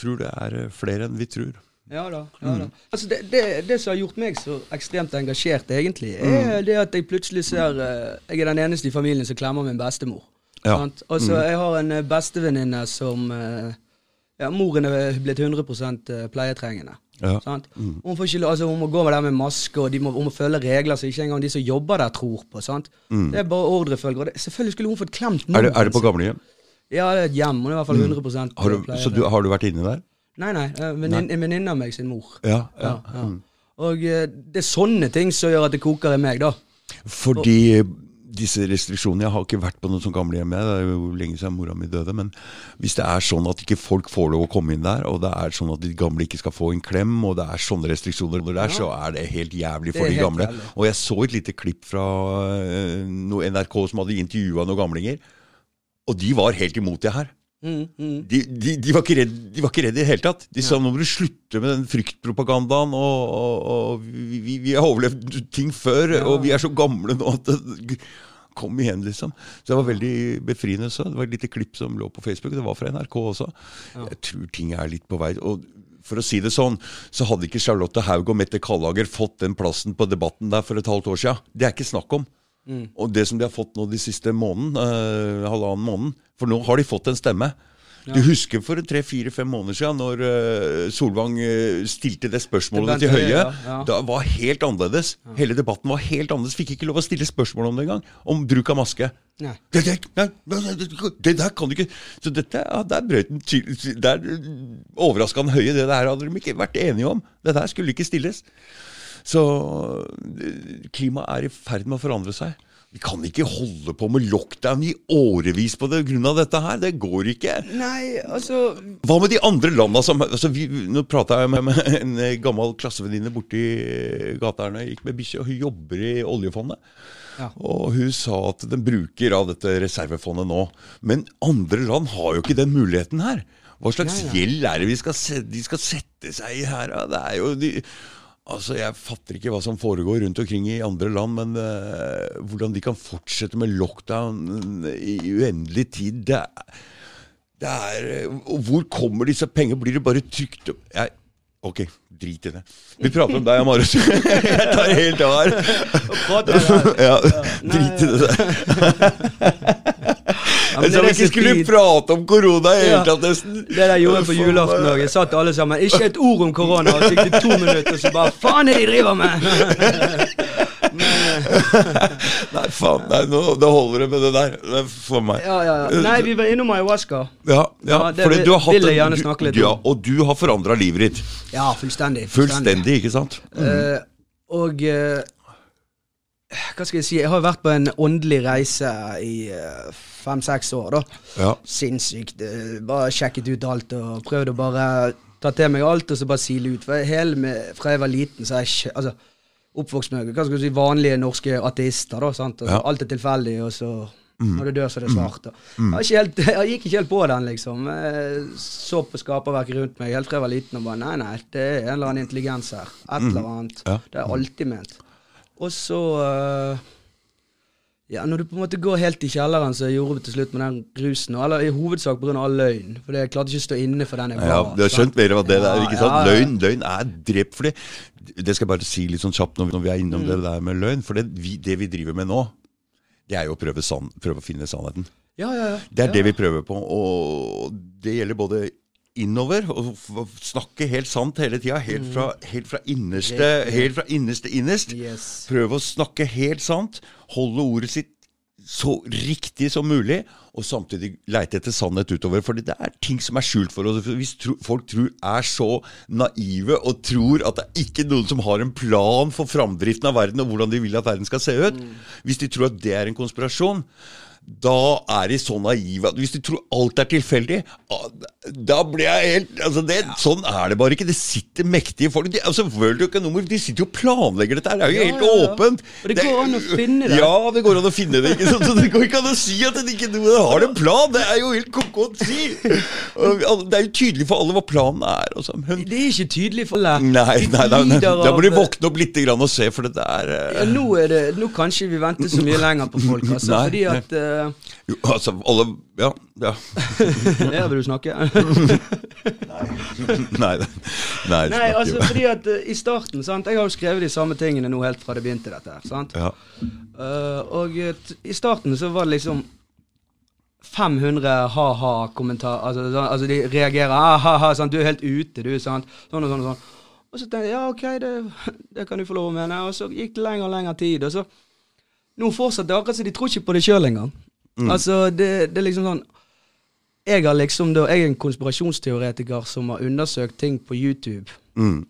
tror det er flere enn vi tror. Ja da. ja Mm. da. Altså det, det, det som har gjort meg så ekstremt engasjert, egentlig, Mm. er det at jeg plutselig ser eh, Jeg er den eneste i familien som klemmer min bestemor. Ja. Mm. Altså, jeg har en eh, bestevenninne som eh, Ja, moren er blitt 100 pleietrengende. Ja. Sant? Hun, får ikke, altså, hun må gå der med maske, og de må, hun må følge regler som ikke engang de som jobber der, tror på. Sant? Det er bare ordrefølger. det- Selvfølgelig skulle hun fått klemt noen. Er det, er det på gamlehjem? Ja, det er et hjem. Hun er i hvert fall 100 Har du, så du, har du vært inne der? Nei, nei. eh, En venninne av meg sin mor. Ja. Ja, ja. Og eh, det er sånne ting som gjør at det koker i meg, da. Fordi disse restriksjonene Jeg har ikke vært på noe sånt gamlehjem. Det er jo lenge siden mora mi døde. Men hvis det er sånn at ikke folk får lov å komme inn der, og det er sånn at de gamle ikke skal få en klem, og det er sånne restriksjoner der, så er det helt jævlig for de gamle. jævlig. Og jeg så et lite klipp fra eh, NRK som hadde intervjua noen gamlinger, og de var helt imot det her. Mm, mm. De, de, de, var ikke redde i det hele tatt. De sa nå må du slutte med den fryktpropagandaen. Og, og, og vi, vi, har overlevd ting før, Ja. og vi er så gamle nå at det, Kom igjen, liksom. Så det var veldig befriende. så Det var et lite klipp som lå på Facebook. Det var fra NRK også. Jeg tror ting er litt på vei. Og for å si det sånn, så hadde ikke Charlotte Haug og Mette Kallager fått den plassen på debatten der for et halvt år siden. Det er ikke snakk om. Og det som de har fått nå de siste måneden, eh, halvannen måneden For nå har de fått en stemme. Du husker for tre-fire-fem måneder siden når eh, Solvang eh, stilte det spørsmålet Til til Høie. Ja. Ja. Da var helt annerledes. Hele debatten var helt annerledes. Fikk ikke lov å stille spørsmål om det engang. Om bruk av maske. Nei. Det, det, nei, det, der kan du ikke Så dette, ja, der brøt den ty- Der overraska han Høie. Det der hadde de ikke vært enige om. Det der skulle ikke stilles. Så eh, klimaet er i ferd med å forandre seg. Vi kan ikke holde på med lockdown i årevis på det grunn av dette her. Det går ikke. Nei, altså Hva med de andre landa som altså vi, Nå prata jeg med, med en gammel klassevenninne borti gata her gikk med bikkje, og hun jobber i oljefondet. Ja. Og hun sa at den bruker av dette reservefondet nå. Men andre land har jo ikke den muligheten her. Hva slags ja, ja. gjeld er det vi skal de skal sette seg i her? Det er jo de, Altså, Jeg fatter ikke hva som foregår rundt omkring i andre land, men uh, hvordan de kan fortsette med lockdown i uendelig tid det er, det er eh, Og hvor kommer disse pengene? Blir det bare trygt opp jeg, Ok, drit i det. Vi prater om deg, Marius. Jeg tar helt av her. Ja, drit i det Jeg sa vi ikke skulle prate om korona i det hele tatt, nesten. Det der gjorde jeg på julaften òg. Jeg satt alle sammen. Ikke et ord om korona. Så gikk det to minutter, så bare Faen er det de driver med?! Nei, faen. Nei, nå, det holder det med det der. Det For meg. Ja, ja, ja. Nei, vi var innom ayahuasca. Ja, ja, det fordi du har hatt vil jeg gjerne snakke litt om. ja. Og du har forandra livet ditt. Ja, fullstendig. Fullstendig, ikke sant? Eh, og uh, Hva skal jeg si? Jeg har vært på en åndelig reise i eh, fem-seks år, da. Ja. Sinnssykt. bare sjekket ut alt og prøvd å bare ta til meg alt og så bare sile ut. For jeg, hele med, fra jeg var liten, så er jeg altså, oppvokst med hva skal du si, vanlige norske ateister. da, sant? Altså, Ja. Alt er tilfeldig, og så når du dør, så er det svart. da. Jeg, helt, jeg gikk ikke helt på den, liksom. Jeg så på skaperverket rundt meg helt fra jeg var liten og bare Nei, nei, det er en eller annen intelligens her. Et eller annet. Ja. Det er alltid ment. Og så eh, Ja, når du på en måte går helt i kjelleren, så jeg gjorde vi til slutt med den rusen. Eller i hovedsak pga. all løgn. For jeg klarte ikke å stå inne for den jeg Ja, du har skjønt mer hva det Ja, ikke sant? ja, ja. Løgn, løgn er drept for det. Det skal jeg bare si litt sånn kjapt når vi, når vi er innom Mm. det der med løgn. For det vi, det vi driver med nå, det er jo å prøve, san, prøve å finne sannheten. Ja, ja, ja. Det er det vi prøver på, og det gjelder både innover og snakke helt sant hele tida. Helt fra, helt fra innerste Helt fra innerste innerst. Yes. Prøve å snakke helt sant. Holde ordet sitt så riktig som mulig, og samtidig leite etter sannhet utover. For det er ting som er skjult for oss. Hvis tro, folk tror, er så naive og tror at det er ikke noen som har en plan for framdriften av verden, og hvordan de vil at verden skal se ut, hvis de tror at det er en konspirasjon, da er de så naive at hvis de tror alt er tilfeldig, ah, da blir jeg helt altså det, Sånn er det bare ikke. Det sitter mektige folk. De, altså World Economic de sitter jo og planlegger dette. her, Det er jo Ja, helt ja, ja. åpent. Og det går an å finne det. Ja, det går an å finne det. ikke sant? Så Det går ikke an å si at de ikke har en plan. Det er jo helt ko-ko å si. Det er jo tydelig for alle hva planen er. Og så, men, Det er ikke tydelig for alle. nei, nei, nei, nei, da må de våkne opp litt grann og se, for det der Ja, eh, nå, er det, nå kan ikke vi vente så mye lenger på folk, altså. Fordi at eh, jo, Altså, alle Ja. ja. jeg vil du snakke? Nei, nei, nei, altså fordi at uh, i starten sant, Jeg har jo skrevet de samme tingene nå helt fra det begynte, dette her. sant? ja. Uh, og eh, i starten så var det liksom 500 ha-ha-kommentarer. Altså, sånn- altså de reagerer ah, ha-ha, sant? 'Du er helt ute, du', sant? Sånn og sånn og sånn. Og så tenkte jeg ja, ok, det, det kan du få lov å mene. Og så gikk det lengre og lengre tid. Og så Nå fortsetter det akkurat som de tror ikke på det sjøl engang. Altså, det, det er liksom sånn Jeg har liksom da, jeg er en konspirasjonsteoretiker som har undersøkt ting på YouTube. Mm.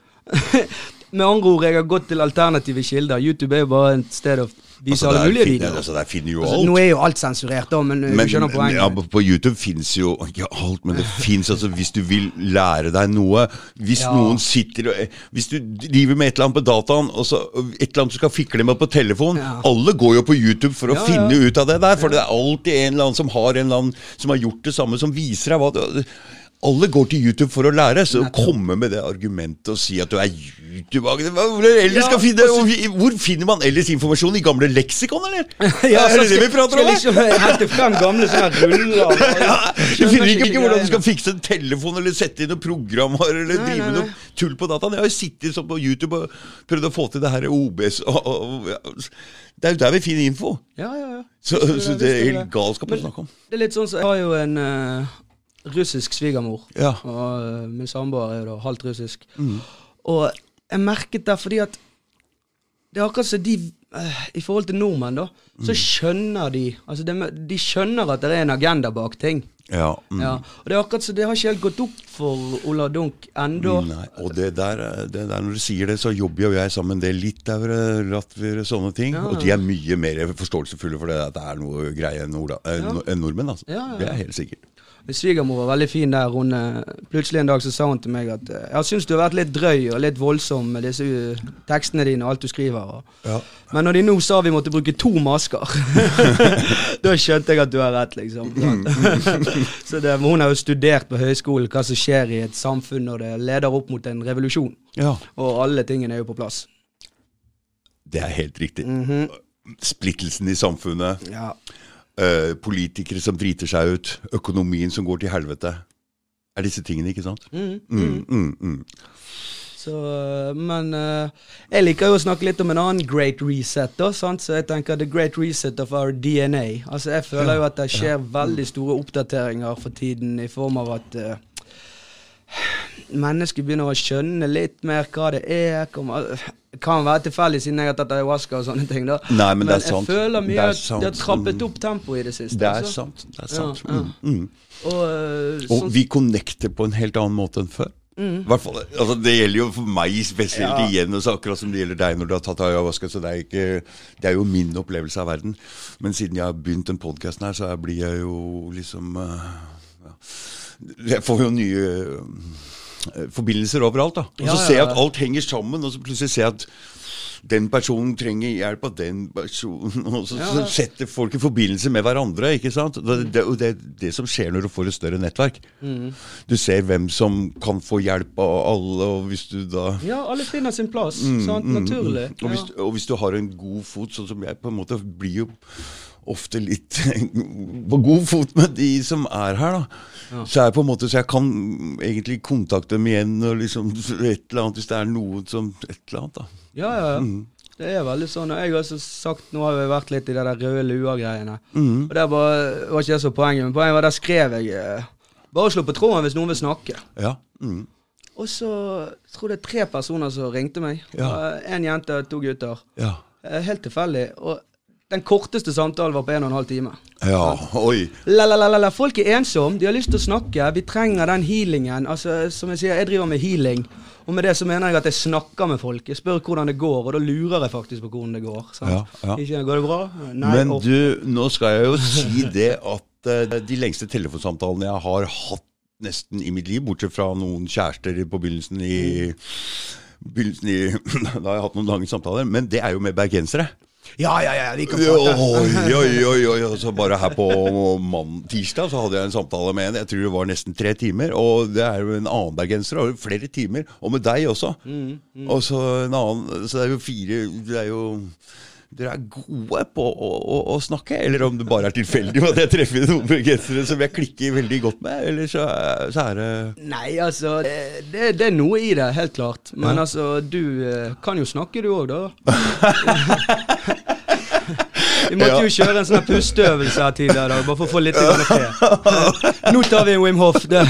Med andre ord, jeg har gått til alternative kilder. YouTube er jo bare et sted å vise Altså, alle mulige videoer. Altså, der finner jo Altså, alt. nå er jo alt sensurert, da, men, uh, Men, du skjønner poenget. ja, på- YouTube fins jo ikke alt, men det fins altså Hvis du vil lære deg noe Hvis Ja. noen sitter og eh, Hvis du driver med et eller annet på dataen, og så et eller annet du skal fikle med på telefon Ja. Alle går jo på YouTube for å finne ut av det der, for det er alltid en eller annen som har en eller annen Som har gjort det samme, som viser deg hva du alle går til YouTube for å lære, så å komme med det argumentet og si at du er YouTube Hvor, finne, hvor finner man ellers informasjon? I gamle leksikon, eller? Ja, er det så det vi prater om? Liksom hente frem gamle sånne ruller. Ja, du finner ikke, ikke hvordan du skal fikse en telefon eller sette inn noen programmer eller Nei, drive med noe tull på dataen. Jeg har jo sittet sånn på YouTube og prøvd å få til det her OBS og, og, og ja. Det er jo der vi finner info. Ja, ja, ja. Så, så det, er helt galskap å snakke om. Det er litt sånn så Jeg har jo en eh, russisk svigermor. Ja. Og eh, min samboer er jo da halvt russisk. Mm. Og jeg merket det fordi at Det er akkurat som de eh, I forhold til nordmenn, da, Mm. så skjønner de Altså de, De skjønner at det er en agenda bak ting. Ja, mm. Ja, og det er akkurat så det har ikke helt gått opp for Ola Dunk ennå. Og det der, eh, det der, når du sier det, så jobber jo jeg sammen med en del litauere, latviere, sånne ting. Ja, Og de er mye mer forståelsefulle for det at det er noe greie enn Ola, eh, enn nordmenn. altså. Det er helt sikkert. Min svigermor var veldig fin der. Hun, eh, plutselig en dag så sa hun til meg at eh, jeg syns du har vært litt drøy og litt voldsom med disse tekstene dine og alt du skriver. Ja. Men når de nå sa vi måtte bruke to masker, da skjønte jeg at du har rett, liksom. så det, hun har jo studert på høyskolen hva som skjer i et samfunn når det leder opp mot en revolusjon. ja. Og alle tingene er jo på plass. Det er helt riktig. Mhm. Splittelsen i samfunnet, Ja. Eh, politikere som driter seg ut, økonomien som går til helvete. Er disse tingene, ikke sant? Mhm. Mm, mm, mm. Så, øh, men uh, jeg liker jo å snakke litt om en annen great reset, da, sant? så jeg tenker the great reset of our DNA. Altså Jeg føler jo at det skjer veldig store oppdateringer for tiden i form av at uh, mennesker begynner å skjønne litt mer hva det er. Kommer, kan være tilfeldig siden jeg har tatt ayahuasca og sånne ting, da. Nei, men det er sant. jeg føler Det mye at det de har trappet Mm. opp tempoet i det siste. Det er altså. sant. det er sant. Ja, ja. Mm, mm. Og, uh, Og sånn- vi connecter på en helt annen måte enn før. Mm. Fall, altså Det gjelder jo for meg spesielt Ja. igjen, også, akkurat som det gjelder deg når du har tatt ayahuasca. Så det er, ikke, det er jo min opplevelse av verden. Men siden jeg har begynt den podkasten her, så blir jeg jo liksom uh, ja. Jeg får jo nye uh, forbindelser overalt, da. Og Ja, så ja, ser jeg at alt henger sammen, og så plutselig ser jeg at den personen trenger hjelp av den personen, og så, Ja, så setter folk i forbindelse med hverandre. ikke sant? Det, det, det det som skjer når du får et større nettverk. Mm. Du ser hvem som kan få hjelp av alle, og hvis du da Ja, alle finner sin plass. sant? Mm, mm, Naturlig. mm. Og, hvis, og hvis du har en god fot, sånn som jeg på en måte blir jo ofte litt på god fot med de som er her, da. Ja. Så jeg på en måte, så jeg kan egentlig kontakte dem igjen og liksom et eller annet hvis det er noe som Et eller annet, da. Ja, ja, ja. Mm. Det er veldig sånn. Og jeg har også sagt, nå har vi vært litt i de der røde lua-greiene. Mm. Og det var, var ikke det så poenget, men poenget var der skrev jeg eh, Bare slå på tråden hvis noen vil snakke. Ja. Mm. Og så tror jeg det er tre personer som ringte meg. Ja. En jente, to gutter. Ja. Eh, Helt tilfeldig. Og den korteste samtalen var på en og en halv time. Ja. Oi. La, la, la, la, la. Folk er ensomme, de har lyst til å snakke. Vi trenger den healingen. Altså, som jeg sier, jeg driver med healing. Og med det så mener jeg at jeg snakker med folk. Jeg spør hvordan det går, og da lurer jeg faktisk på hvordan det går. sant? Ja, ja. Ikke, går det bra? Nei. Men opp. du, nå skal jeg jo si det at uh, de lengste telefonsamtalene jeg har hatt nesten i mitt liv, bortsett fra noen kjærester på begynnelsen i begynnelsen i, Da har jeg hatt noen lange samtaler, men det er jo med bergensere. Ja, ja, ja, vi kan Oi, det. oi, oi, oi, og så bare her på mann, tirsdag så hadde jeg en samtale med en, jeg tror det var nesten tre timer, og det er jo en annen bergenser, og flere timer, og med deg også. Og så en annen, så det er jo fire, det er jo, dere er gode på å, å, å snakke, eller om det bare er tilfeldig at jeg treffer noen bergensere som jeg klikker veldig godt med, eller så, så er det... Nei, altså det, det, det er noe i det, helt klart. Men Ja. altså, du eh, kan jo snakke du òg, da. Vi måtte jo kjøre en sånn pusteøvelse her tidligere, dag, bare for å få litt fe. Nå tar vi en Wim Hof. Det.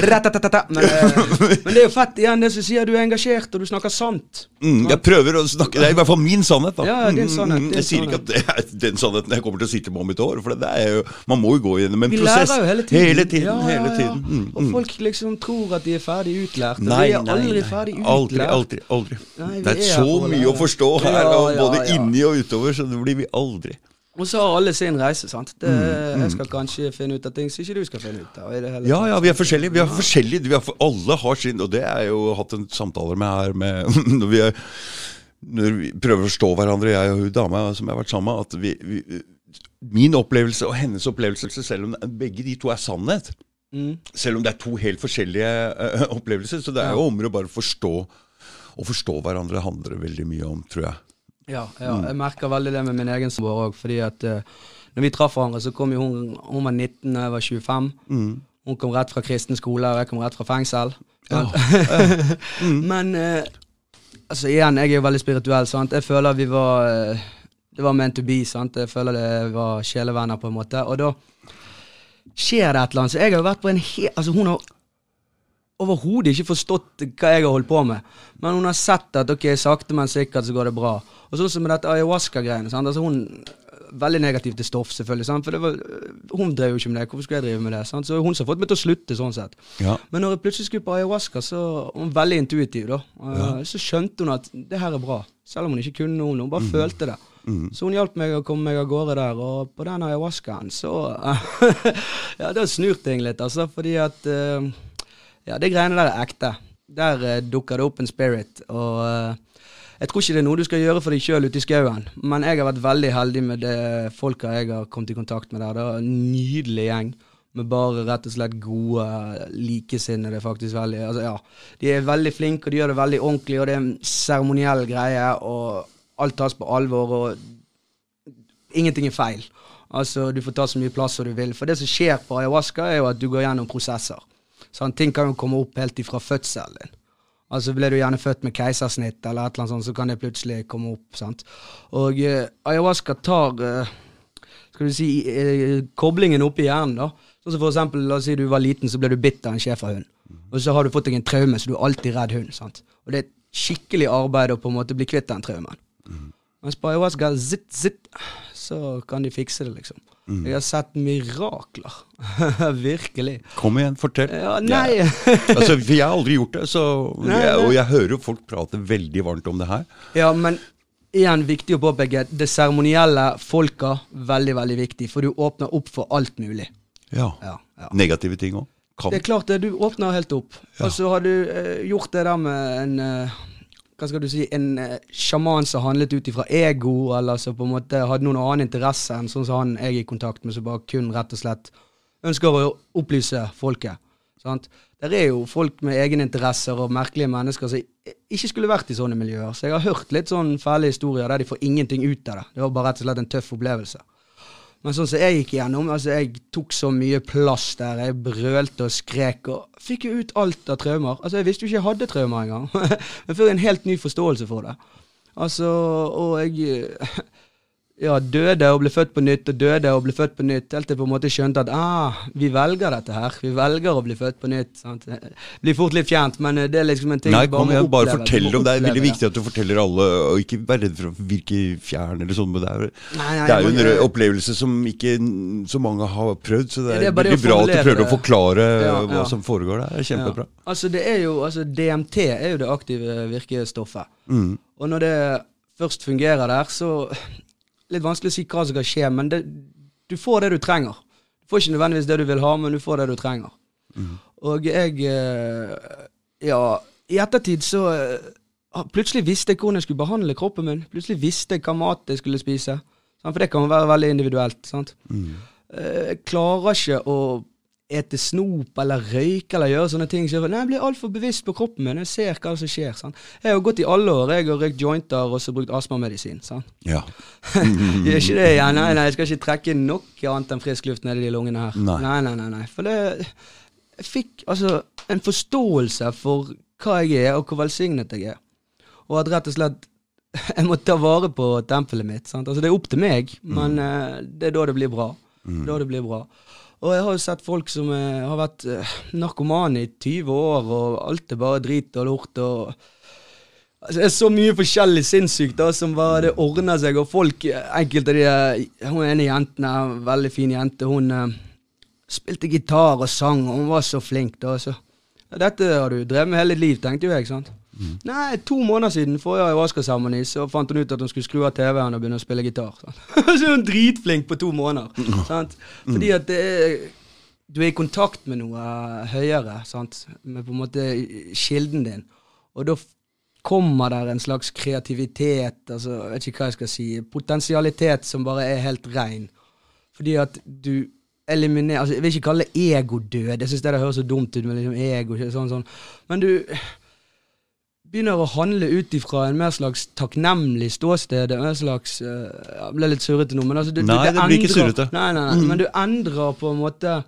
Men, eh, men det er jo fett igjen, det som sier du er engasjert, og du snakker sant. Mm, jeg prøver å snakke, det er i hvert fall min sannhet da. Ja, din sannhet, Mm, din Jeg sier ikke at det er den sannheten jeg kommer til å sitte med om et år, for det er jo, man må jo gå gjennom en Vi prosess. lærer jo hele tiden. Hele tiden, Ja, hele tiden. Mm, Og mm. folk liksom tror at de er ferdig utlært. og Nei, vi er nei, aldri nei. ferdig Aldri, utlært. aldri, aldri. Nei, det er er så mye å forstå her, og både inni og utover, så blir vi aldri. Og så har alle sin reise, sant. Det, Mm, Jeg skal kanskje finne ut av ting som ikke du skal finne ut av. Ja, ja, vi er forskjellige. Vi er forskjellige. Vi er alle har sin, og det har jeg jo hatt en samtale med her med når vi, er, når vi prøver å forstå hverandre, jeg og hun dama som jeg har vært sammen med, at vi, vi Min opplevelse og hennes opplevelse, selv om begge de to er sannhet, Mm. selv om det er to helt forskjellige uh, opplevelser, så det er jo om å bare forstå Å forstå hverandre handler veldig mye om, tror jeg. Ja, ja, Mm. jeg merker veldig det med min egen samboer òg, fordi at uh, når vi traff hverandre, så kom jo hun Hun var 19 og jeg var 25. Mm. Hun kom rett fra kristen skole, og jeg kom rett fra fengsel. Ja. Men uh, altså igjen, jeg er jo veldig spirituell, sant. Jeg føler vi var uh, Det var meant to be, sant. Jeg føler det var sjelevenner, på en måte. Og da skjer det et eller annet. Så jeg har jo vært på en helt Altså, hun har overhodet ikke forstått hva jeg har holdt på med. Men hun har sett at ok, sakte, men sikkert så går det bra. Og sånn som med dette ayahuasca-greiene. Altså hun veldig negativ til stoff, selvfølgelig. Sant? For det var, hun drev jo ikke med det. Hvorfor skulle jeg drive med det? Sant? Så hun som har fått meg til å slutte, sånn sett. Ja. Men når jeg plutselig skulle på ayahuasca, så var hun veldig intuitiv, da. Ja. Så skjønte hun at det her er bra. Selv om hun ikke kunne noe. Hun bare følte det. Så hun hjalp meg å komme meg av gårde der, og på den ayahuascaen så Ja, da snurte jeg litt, altså, fordi at eh, Ja, det greiene der er ekte. Der uh, dukker det opp en spirit, og Uh, jeg tror ikke det er noe du skal gjøre for deg sjøl ute i skauen, men jeg har vært veldig heldig med det folka jeg har kommet i kontakt med der. Det er en nydelig gjeng. Med bare rett og slett gode likesinnede, faktisk veldig. Altså, ja. De er veldig flinke, og de gjør det veldig ordentlig, og det er en seremoniell greie, og alt tas på alvor, og ingenting er feil. Altså, du får ta så mye plass som du vil. For det som skjer på ayahuasca, er jo at du går gjennom prosesser. Sånn, ting kan jo komme opp helt ifra fødselen din. Altså Ble du gjerne født med keisersnitt, eller et eller annet sånt, så kan det plutselig komme opp. sant? Og eh, ayahuasca tar eh, skal du si, eh, koblingen opp i hjernen. da. Sånn som for eksempel, La oss si du var liten, så ble du bitt av en schæferhund. Og så har du fått deg en traume, så du er alltid redd hund. sant? Og det er et skikkelig arbeid å på en måte bli kvitt den traumen. Mens på ayahuasca, zitt, zitt, så kan de fikse det, liksom. Jeg har sett mirakler. Virkelig. Kom igjen, fortell. Ja, nei altså, for jeg har aldri gjort det, så, Nei, jeg, og jeg hører jo folk prate veldig varmt om det her. Ja, men igjen viktig å påpeke det seremonielle folka, veldig, veldig viktig. For du åpner opp for alt mulig. Ja. Ja, ja. Negative ting òg. Det er klart det, du åpner helt opp. Ja. Og så har du eh, gjort det der med en eh, hva skal du si, en eh, sjaman som handlet ut ifra ego, eller som på en måte hadde noen annen interesse enn sånn som han jeg er i kontakt med, som bare kun rett og slett ønsker å opplyse folket. Sant? Der er jo folk med egeninteresser og merkelige mennesker som ikke skulle vært i sånne miljøer. Så jeg har hørt litt sånn fæle historier der de får ingenting ut av det. Det var bare rett og slett en tøff opplevelse. Men sånn som jeg gikk gjennom, altså jeg tok så mye plass der. Jeg brølte og skrek og fikk jo ut alt av traumer. Altså Jeg visste jo ikke jeg hadde traumer engang. Jeg fikk en helt ny forståelse for det. Altså, og jeg ja, døde og ble født på nytt, og døde og ble født på nytt, helt til jeg på en måte skjønte at ah, vi velger dette her. Vi velger å bli født på nytt. sant? Blir fort litt fjernt, men eh, det er liksom en ting Nei, bare, må igjen, bare fortelle fortell om det. er veldig viktig at du forteller alle, og ikke være redd for å virke fjern eller sånn. Men det er, Nei, nei, det er jo en må- opplevelse som ikke så mange har prøvd, så det er, Det er veldig bra at du prøver å forklare Ja, hva ja. som foregår der. Det er kjempebra. Ja. Altså, det er jo, altså, DMT er jo det aktive virkestoffet. Mm. Og når det først fungerer der, så Litt vanskelig å si hva som skal skje, men det, du får det du trenger. Du får ikke nødvendigvis det du vil ha, men du får det du trenger. Og jeg eh, Ja, i ettertid så eh, Plutselig visste jeg hvordan jeg skulle behandle kroppen min. Plutselig visste jeg hva mat jeg skulle spise. For det kan være veldig individuelt. sant? Mm. Jeg klarer ikke å ete snop eller røyke eller gjøre sånne ting. Så jeg, nei, jeg blir altfor bevisst på kroppen min. Jeg ser hva som skjer. sant? Jeg har gått i alle år. Jeg har røykt jointer og så brukt astmamedisin. sant? Ja. Gjør ikke det igjen. Nei, nei, jeg skal ikke trekke noe annet enn frisk luft ned i de lungene her. Nei. nei, nei. nei, nei. For det Jeg fikk altså en forståelse for hva jeg er, og hvor velsignet jeg er. Og at rett og slett jeg må ta vare på tempelet mitt. sant? Altså Det er opp til meg, men eh, det er da det blir bra. Da det blir bra. Og jeg har jo sett folk som eh, har vært eh, narkomane i 20 år, og alt er bare drit og lort. og Altså, det er så mye forskjellig sinnssykt da, som bare det ordner seg, og folk Enkelte av de eh, Hun ene jenten er en veldig fin jente. Hun eh, spilte gitar og sang, og hun var så flink. da, så Dette har du drevet med hele ditt liv, tenkte jo jeg. sant? Nei, to måneder siden forrige ayahuasca-seremoni så fant hun ut at hun skulle skru av TV-en og begynne å spille gitar. så er hun dritflink på to måneder. sant? Fordi at det er du er i kontakt med noe høyere, sant? med på en måte kilden din. Og da kommer der en slags kreativitet, altså, jeg vet ikke hva jeg skal si, potensialitet som bare er helt rein. Fordi at du eliminerer altså, Jeg vil ikke kalle det egodød, jeg syns det det høres så dumt ut med liksom ego. sånn, sånn. Men du begynner å handle ut ifra en mer slags takknemlig ståsted. En slags uh, Jeg ble litt surrete nå, men altså du, Nei, det blir ikke endrer- surrete. Nei, nei, nei, men du endrer på en måte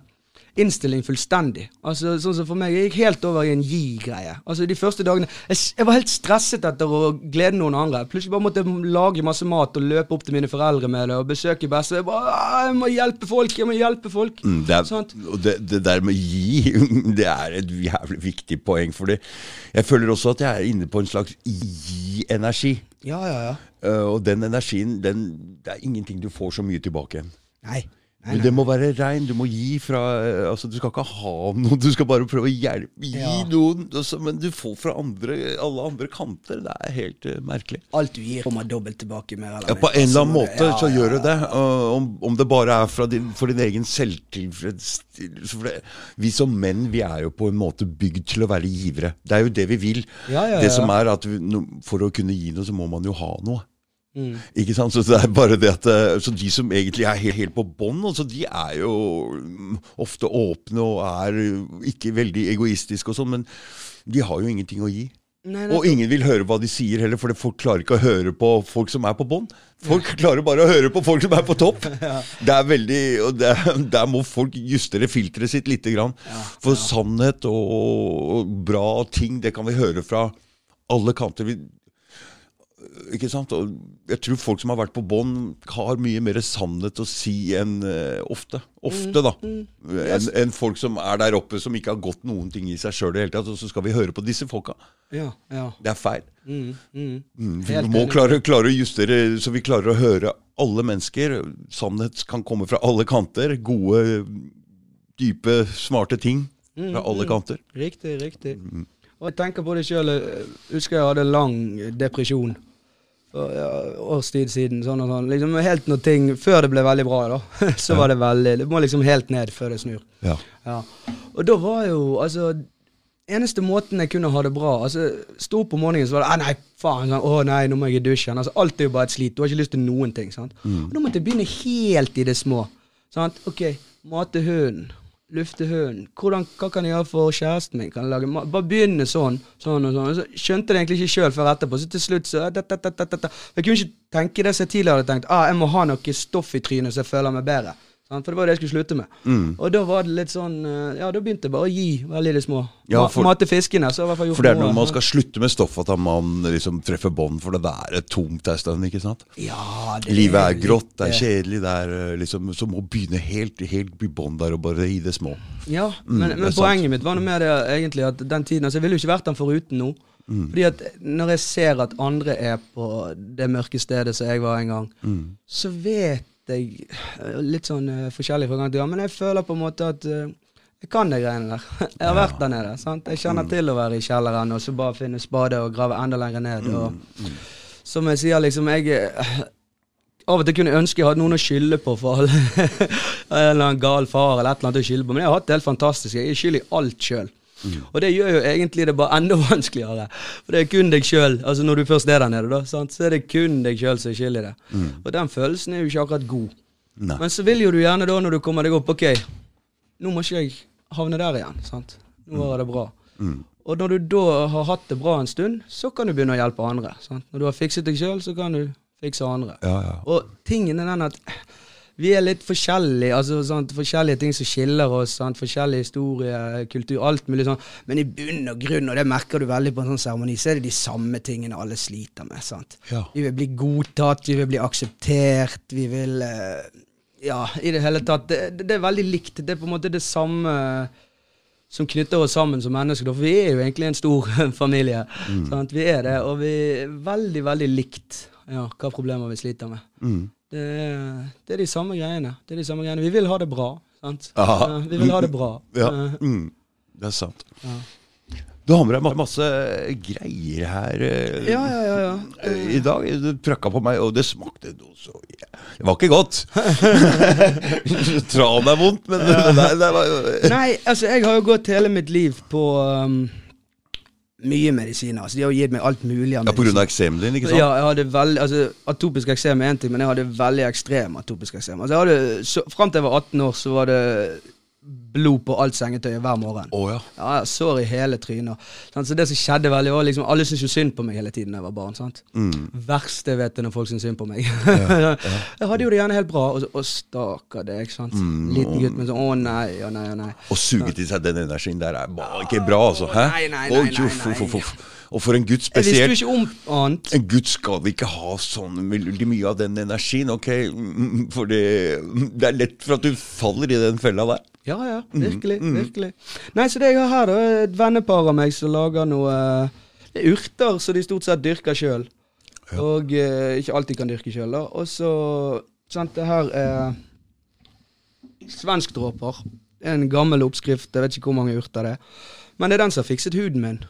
innstilling fullstendig. Altså, sånn som for meg, Jeg gikk helt over i en gi-greie. Altså, De første dagene jeg, jeg var helt stresset etter å glede noen andre. Plutselig bare måtte jeg lage masse mat og løpe opp til mine foreldre med det og besøke beste. Jeg bare, «Ah, jeg må hjelpe folk! Jeg må hjelpe folk! Mm, Det, er, det, det der med gi, det er et jævlig viktig poeng. For jeg føler også at jeg er inne på en slags gi-energi. Ja, ja, ja. Uh, og den energien, den, det er ingenting du får så mye tilbake igjen. Nei. Nei, Men nei. det må være rein. Du må gi fra eh, Altså, du skal ikke ha noe, du skal bare prøve å hjelpe. Gi Ja. noen. altså, men du får fra andre, alle andre kanter. Det er helt uh, merkelig. Alt du gir, kommer dobbelt tilbake. eller Ja, På en eller annen måte ja, så gjør ja. det Uh, om, om det bare er din, for din egen selvtilfredsstillelse Vi som menn vi er jo på en måte bygd til å være givere. Det er jo det vi vil. Det som er at vi, no, For å kunne gi noe, så må man jo ha noe. Mm. Ikke sant? Så det er bare det at eh, Så de som egentlig er helt, helt på bånn, altså, de er jo mm, ofte åpne og er ikke veldig egoistiske og sånn, men de har jo ingenting å gi. Nei, Og ingen vil høre hva de sier heller, for folk klarer ikke å høre på folk som er på bånn. Folk klarer bare å høre på folk som er på topp. Det er veldig, og det, Der må folk justere filteret sitt lite grann. For sannhet og, og bra ting, det kan vi høre fra alle kanter. Vi, ikke sant? Og jeg tror folk som har vært på bånn, har mye mer sannhet å si enn uh, ofte. Ofte, da. Enn en folk som er der oppe, som ikke har gått noen ting i seg sjøl i det hele tatt. Og så skal vi høre på disse folka. Ja, ja. Det er feil. Mm, mm. Mm, vi må klare, klare å justere så vi klarer å høre alle mennesker. Sannhet kan komme fra alle kanter. Gode, dype, smarte ting fra alle kanter. Riktig, riktig. Mm. Og jeg tenker på det sjøl. Husker jeg hadde lang depresjon ja, årstid siden. Sånn og sånn. Liksom helt når ting Før det ble veldig bra, da, så var det veldig Det må liksom helt ned før det snur. Ja. Ja. Og da var jo altså Eneste måten jeg kunne ha det bra Altså, Sto opp om morgenen, så var det ah, nei, faen, sånn, å nei, nå må jeg i dusjen. Altså, Alt er jo bare et slit. Du har ikke lyst til noen ting. sant? Og Da måtte jeg begynne helt i det små. Sant? Ok, mate hunden. Lufte hunden. Hvordan, hva kan jeg gjøre for kjæresten min? Kan jeg lage mat? Bare begynne sånn. sånn og sånn. Så skjønte det egentlig ikke sjøl før etterpå. Så til slutt så det, det, det. Jeg kunne ikke tenke det som jeg tidligere hadde tenkt. Ah, jeg må ha noe stoff i trynet så jeg føler meg bedre. For det var det jeg skulle slutte med. Og da var det litt sånn eh, Ja, da begynte jeg bare å gi veldig de små. Ja, for- Mate fiskene. Så i hvert fall gjort For det er når man skal slutte med stoff at man liksom treffer bånd, for det der er tomt en stund, ikke sant? Ja, det Livet er grått, det er kjedelig, det er eh, liksom Så må begynne helt, helt i bånd der og bare i det små. Ja, men, Mm, men, men sant. poenget mitt var noe mer det egentlig at den tiden Altså, jeg ville jo ikke vært den foruten nå. Mm. Fordi at når jeg ser at andre er på det mørke stedet som jeg var en gang, Mm. så vet jeg eh, Litt sånn eh, forskjellig fra gang til gang, men jeg føler på en måte at eh, jeg kan de greiene der. Jeg har vært der nede. sant? Jeg Mm. kjenner til å være i kjelleren og så bare finne spade og grave enda lenger ned. Mm. og Som jeg sier, liksom jeg Av og til kunne jeg ønske jeg hadde noen å skylde på for alle. en eller annen gal far eller et eller annet å skylde på. Men jeg har hatt det helt fantastisk. Jeg er skyld i alt sjøl. Og det gjør jo egentlig det bare enda vanskeligere. For det er kun deg sjøl. Altså når du først er der nede, da, sant? så er det kun deg sjøl som er skyld i det. Og den følelsen er jo ikke akkurat god. Nei. Men så vil jo du gjerne da, når du kommer deg opp Ok, nå må ikke jeg havne der igjen. sant? Nå var det bra. Og når du da har hatt det bra en stund, så kan du begynne å hjelpe andre. sant? Når du har fikset deg sjøl, så kan du fikse andre. Ja, ja. Og tingen er den at vi er litt forskjellige. altså sant? Forskjellige ting som skiller oss. sant? Forskjellig historie, kultur, alt mulig sånn. Men i bunn og grunn, og det merker du veldig på en sånn seremoni, så er det de samme tingene alle sliter med. sant? Ja. Vi vil bli godtatt, vi vil bli akseptert, vi vil eh, Ja, i det hele tatt. Det, det, er veldig likt. Det er på en måte det samme som knytter oss sammen som mennesker. For vi er jo egentlig en stor familie. Sant? Vi er det, og vi er veldig, veldig likt ja, hva problemer vi sliter med. Mm. Det er, det er de samme greiene. Det er de samme greiene. Vi vil ha det bra. sant? Ja, vi vil ha det bra. Ja, mm. det er sant. ja. Du har med deg masse greier her eh, ja, ja, ja. ja. eh, i dag. Du trøkka på meg, og det smakte noe så Det var ikke godt. Tran er vondt, men det, nei, jo Nei, altså, jeg har jo gått hele mitt liv på um, mye medisiner. Altså, de har gitt meg alt mulig av Ja, På grunn av eksemen din, ikke sant? Ja, jeg hadde veldig, altså, Atopisk eksem er én ting, men jeg hadde veldig ekstrem atopisk eksem. Altså, jeg hadde, så, Fram til jeg var 18 år, så var det blod på alt sengetøyet hver morgen. Oh, ja. Ja, sår i hele trynet. Så det som skjedde veldig var liksom, Alle syntes jo synd på meg hele tiden da jeg var barn. sant? Mm. Verste jeg vet er når folk syns synd på meg. jeg hadde jo det gjerne helt bra, og så Å, stakkar deg, sant. Mm, Liten gutt, men sånn Å nei, å nei, å nei. Å suge til seg den energien der er bare ikke bra, altså. Hæ? Nei, nei, nei, nei, nei, nei. Og for en gutt Jeg visste jo spesielt. ikke om annet. En gutt skal ikke ha sånn veldig mye av den energien, ok? Mm, For det, det er lett for at du faller i den fella der. Ja, ja. Mm, Virkelig. virkelig. Nei, så det jeg har her, da, er et vennepar av meg som lager noe Det er urter som de stort sett dyrker sjøl. Og eh, ikke alltid kan dyrke sjøl, da. Og så sant, Det her er svenskdråper. En gammel oppskrift, jeg vet ikke hvor mange urter det er. Men det er den som har fikset huden min.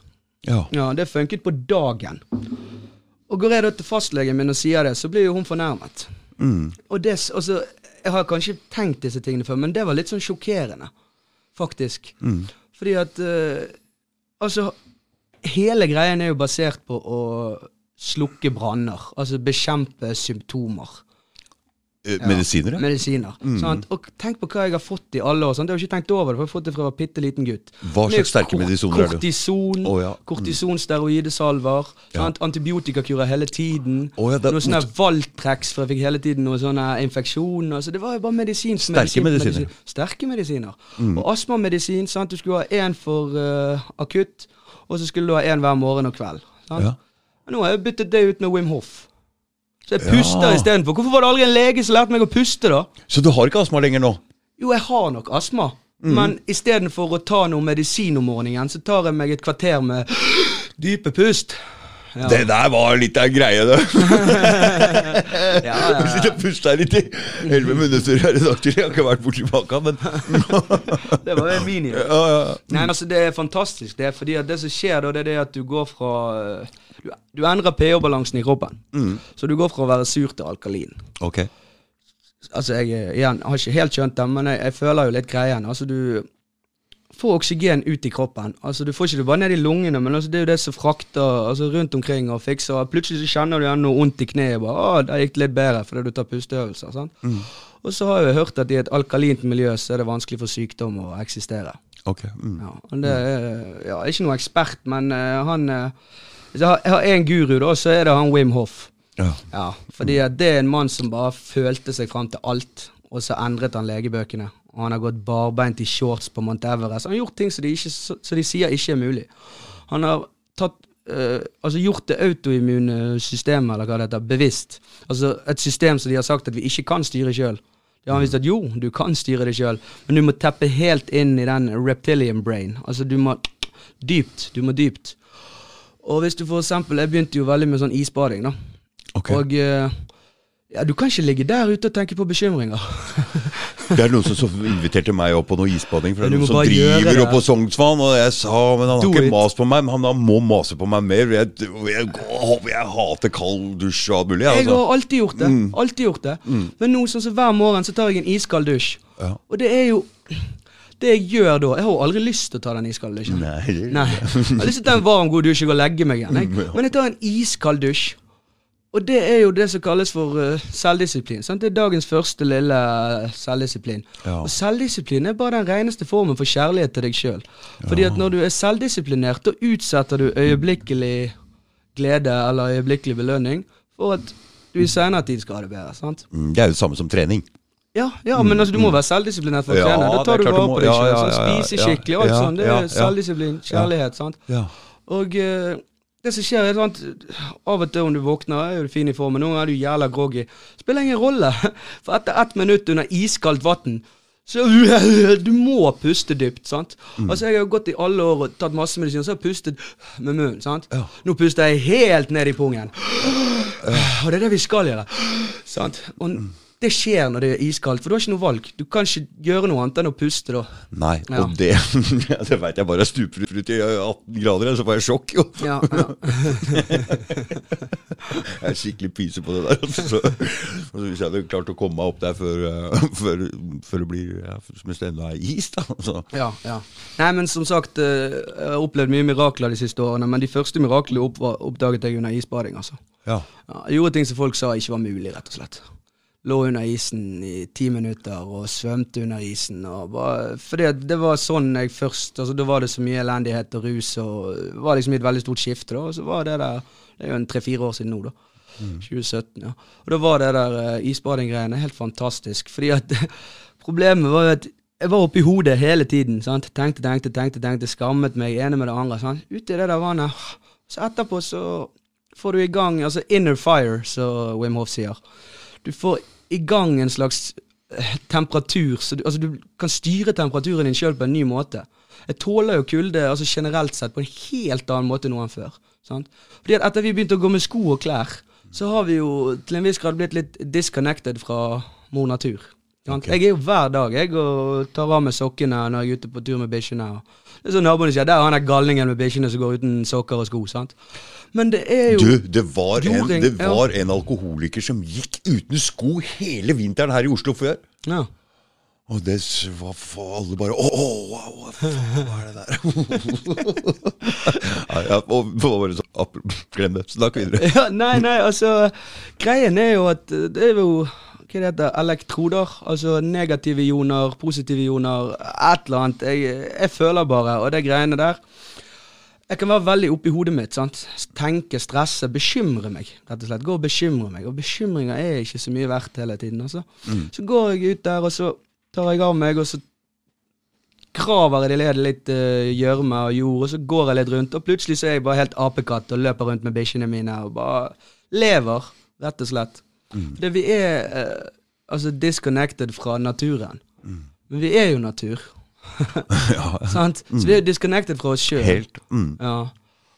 Ja. Ja, Det funket på dagen. Og går jeg da til fastlegen min og sier det, så blir jo hun fornærmet. Mm. Og det, altså, Jeg har kanskje tenkt disse tingene før, men det var litt sånn sjokkerende, faktisk. Mm. Fordi at uh, Altså, hele greien er jo basert på å slukke branner. Altså bekjempe symptomer. Eh, Medisiner, ja. Medisiner. Sant? Og tenk på hva jeg har fått i alle år. Sant? Jeg har ikke tenkt over det, for jeg har fått det fra jeg var bitte liten gutt. Hva slags sterke medisiner er det? Kortison, oh, ja. Mm. kortison steroidesalver, Ja. antibiotikakurer hele tiden. Oh, ja, det- noe sånne Valtrex, for jeg fikk hele tiden noen sånne infeksjoner. Så det var jo bare medisin. Sterke medisiner. Mm. medisin. Sterke medisiner. Og astmamedisin. sant? Du skulle ha én for uh, akutt, og så skulle du ha én hver morgen og kveld. Sant? Ja. Nå har jeg byttet det ut med Wim Hof. Så jeg puster Ja. istedenfor. Hvorfor var det aldri en lege som lærte meg å puste, da? Så du har ikke astma lenger nå? Jo, jeg har nok astma. Mm. Men istedenfor å ta noe medisin om morgenen, så tar jeg meg et kvarter med dype pust. Ja. Det der var litt av en greie, det. ja, ja, Jeg sitter og puster litt i elleve minutter her i dag til. Jeg har ikke vært borti baka, men Det var jo en mini. ja, ja. Nei, altså, det er fantastisk. Det fordi det som skjer da, det er det at du går fra øh, Du, du endrer pH-balansen i kroppen. Mm. Så du går fra å være sur til alkalin. Ok. Altså, jeg igjen, har ikke helt skjønt det, men jeg, jeg føler jo litt greien. Altså, du får oksygen ut i kroppen. Altså, Du får ikke det bare ned i lungene, men altså, det er jo det som frakter altså, rundt omkring og fikser. Plutselig så kjenner du igjen noe vondt i kneet. Bare, å, der gikk det litt bedre fordi du tar pusteøvelser. sant? Og så har jeg hørt at i et alkalint miljø så er det vanskelig for sykdom å eksistere. ok. Mm. Ja, det er ja, ikke noe ekspert, men uh, han eh, Hvis jeg har- én guru, da, så er det han Wim Hof. Ja. Ja, fordi det er en mann som bare følte seg fram til alt, og så endret han legebøkene. Og han har gått barbeint i shorts på Mount Everest. Han har gjort ting som de, ikke, som de sier ikke er mulig. Han har tatt eh, altså gjort det autoimmune systemet, eller hva det heter, bevisst. Altså et system som de har sagt at vi ikke kan styre sjøl. De har vist at jo, du kan styre det sjøl, men du må teppe helt inn i den reptilian brain. Altså du må dypt. Du må dypt. Og hvis du for eksempel Jeg begynte jo veldig med sånn isbading, da. Okay. Og eh, ja, du kan ikke ligge der ute og tenke på bekymringer. Det er noen som inviterte meg opp på noe isbading. For det er noen som driver opp på Sognsvann, og jeg sa men han har Do ikke it. mast på meg, men han han må mase på meg mer. Jeg, jeg, jeg, jeg hater kald dusj og alt mulig. Jeg Altså. har alltid gjort det. Alltid gjort det. Men nå sånn som hver morgen så tar jeg en iskald dusj. Ja. Og det er jo Det jeg gjør da Jeg har aldri lyst til å ta den iskalde dusjen. Nei, det- Nei. Jeg har lyst til å ta en varm, god dusj og gå og legge meg igjen. Jeg. Men jeg tar en iskald dusj. Og det er jo det som kalles for uh, selvdisiplin. Sant? Det er dagens første lille eh, selvdisiplin. Ja. Og selvdisiplin er bare den reneste formen for kjærlighet til deg sjøl. Fordi at når du er selvdisiplinert, da utsetter du øyeblikkelig glede eller øyeblikkelig belønning for at du i senere tid skal ha det bedre. sant? Mm, Det er jo det samme som trening. Ja, ja men altså, du må være selvdisiplinert for å Ja, trene. Da tar du vare på deg Ja, sjøl. Sånn, ja, ja, spise skikkelig og alt ja, sånn. Det er ja. selvdisiplin, kjærlighet. sant? Ja. Og eh, det som skjer, er sant av og til om du våkner, er du fin i formen. Nå er du jævla groggy. Spiller ingen rolle. For etter ett minutt under iskaldt vann så du må puste dypt. sant? Mm. Altså Jeg har gått i alle år og tatt masse medisin, og så har jeg pustet med munnen. sant? Ja. Nå puster jeg helt ned i pungen. Og det er det vi skal gjøre. sant? Og Mm. Det skjer når det er iskaldt, for du har ikke noe valg. Du kan ikke gjøre noe annet enn å puste da. Nei, Ja. og det Det veit jeg bare. Stuper ut i 18 grader, så får jeg sjokk, jo. Ja, ja. Jeg er skikkelig pyse på det der. altså. Så, så hvis jeg hadde klart å komme meg opp der før, eh, før, før det blir ja, Mens det ennå er is, da. Så. Ja, ja. Nei, men som sagt, eh, jeg har opplevd mye mirakler de siste årene, men de første miraklene oppdaget jeg under isbading, altså. Ja. Ja, jeg gjorde ting som folk sa ikke var mulig, rett og slett. Lå under isen i ti minutter og svømte under isen. Bare, fordi det var sånn jeg først altså Da var det så mye elendighet og rus, og det var liksom et veldig stort skifte. da, Og så var det der Det er jo en tre-fire år siden nå, da. 2017, ja. Og da var det der uh, isbading-greiene helt fantastisk. Fordi at problemet var jo at jeg var oppi hodet hele tiden. sant? Tenkte, tenkte, tenkte, tenkte, skammet meg, ene med det andre. sant? Ute i det der vannet. Så etterpå så får du i gang altså inner fire, som Wim Hof sier. Du får i gang en slags eh, temperatur, så du, altså du kan styre temperaturen din sjøl på en ny måte. Jeg tåler jo kulde altså generelt sett på en helt annen måte nå enn før. Sant? Fordi at Etter vi begynte å gå med sko og klær, så har vi jo til en viss grad blitt litt disconnected fra mor natur. Okay. Jeg er jo hver dag jeg og tar av meg sokkene når jeg er ute på tur med bikkjene. Det er sånn naboene sier, der er han der galningen med bikkjene som går uten sokker og sko. sant? Men det er jo Du, det var, en, det var ja. en alkoholiker som gikk uten sko hele vinteren her i Oslo før. ja. Og det var for alle bare Å, wow, hva er det der? ja, ja, og bare sånn app- Glem det. Snakk videre. Ja, nei, nei, altså Greien er jo at eh, det er jo hva det heter, elektroder. Altså negative ioner, positive ioner, et eller annet. Jeg, jeg føler bare, og det greiene der Jeg kan være veldig oppi hodet mitt. sant? Tenke, stresse, bekymre meg. rett og slett. Gå og bekymre meg. Og bekymringer er ikke så mye verdt hele tiden. altså. Så går jeg ut der, og så tar jeg av meg, og så graver jeg det litt gjørme uh, og jord, og så går jeg litt rundt, og plutselig så er jeg bare helt apekatt og løper rundt med bikkjene mine og bare lever, rett og slett. Fordi vi er uh, altså disconnected fra naturen. Men vi er jo natur. Ja, sant? Så vi er jo disconnected fra oss sjøl. helt. Mm. Ja.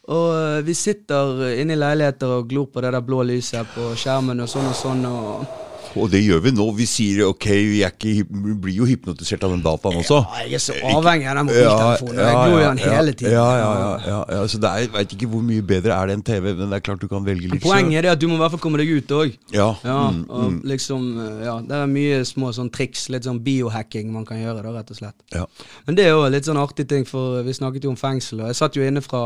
Og eh, vi sitter inne i leiligheter og glor på det der blå lyset på skjermen og sånn og sånn. og... Og det gjør vi nå. Vi sier ok, vi, ikke, vi blir jo hypnotisert av den dataen også. Ja, jeg er så avhengig av den mobiltelefonen. jeg glor i den hele tiden. Ja, ja, ja, ja, ja. Så det er, jeg veit ikke hvor mye bedre er det enn TV, men det er klart du kan velge litt Poenget er at du må i hvert fall komme deg ut òg. Ja. Ja, mm, og liksom, eh, ja, det er mye små sånn triks, litt sånn biohacking man kan gjøre, da, rett og slett. ja. Men det er jo litt sånn artig ting, for vi snakket jo om fengsel, og jeg satt jo inne fra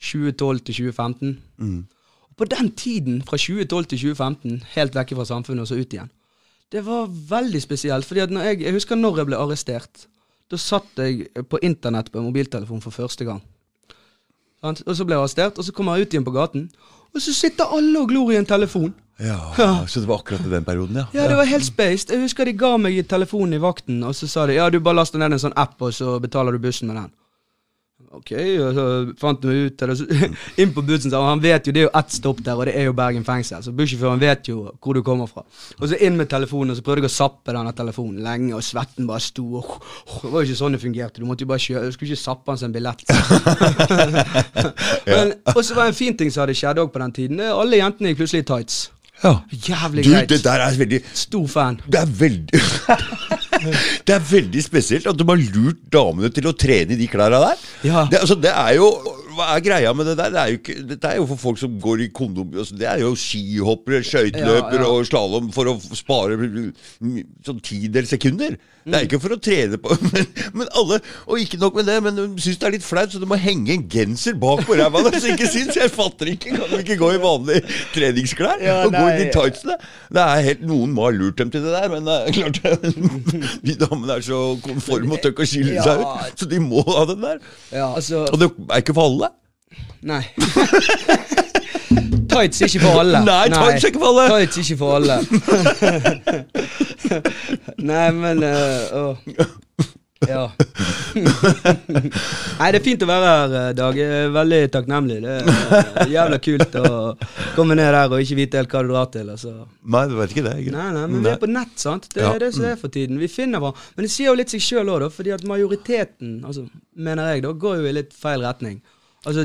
2012 til 2015. Mm. På den tiden, fra 2012 til 2015, helt vekk fra samfunnet og så ut igjen, det var veldig spesielt. fordi at når jeg, jeg husker når jeg ble arrestert. Da satt jeg på internett på en mobiltelefon for første gang. Og så ble jeg arrestert, og så kommer jeg ut igjen på gaten, og så sitter alle og glor i en telefon. Ja, Så det var akkurat i den perioden, ja. Ja, det var helt spaced. Jeg husker de ga meg telefonen i vakten, og så sa de ja, du bare laster ned en sånn app, og så betaler du bussen med den. Ok, og så fant vi ut så Inn på bussen, sa han vet jo det er jo ett stopp der, og det er jo Bergen fengsel. Så bussjåføren vet jo hvor du kommer fra. Og så inn med telefonen, og så prøvde jeg å sappe denne telefonen lenge, og svetten bare sto. Og, det var jo ikke sånn det fungerte. Du måtte jo bare kjøre, du skulle ikke sappe hans en billett. Men, og så var det en fin ting som hadde skjedd òg på den tiden. Alle jentene gikk plutselig i tights. Ja. Jævlig Du, greit. det der er veldig Stor fan. Det er veldig Det er veldig spesielt at de har lurt damene til å trene i de klærne der. Ja. Det, altså, det er jo Hva er greia med det der? Det er jo ikke, dette er jo for folk som går i kondom. Altså, det er jo skihoppere, skøyteløpere Ja, ja. og slalåm for å spare mm, sånn tidels sekunder. Det er ikke for å trene på men, men alle Og ikke nok med det, men de syns det er litt flaut, så det må henge en genser bak på ræva deres. Ikke syns Jeg fatter ikke. Kan de ikke gå i vanlige treningsklær? Ja, og gå i de tightsene? Det er helt, Noen må ha lurt dem til det der, men det er klart De damene er så konforme og tør ikke å skille seg ut, så de må ha den der. Ja, altså Og det er ikke for alle. Nei. Tights er ikke for alle. Nei, tights er ikke for alle. Tights ikke for alle. Nei, men uh, oh. Ja. Nei, det er fint å være her, eh, Dag. Jeg er veldig takknemlig. Det er eh, jævla kult å komme ned der og ikke vite helt hva du drar til. Altså. Nei, du vet ikke det. Ikke? Nei, nei, men vi er på nett, sant. Det Ja. er det som er for tiden. Vi finner hverandre. Men det sier jo litt seg sjøl òg, da, fordi at majoriteten, altså, mener jeg, da, går jo i litt feil retning. Altså,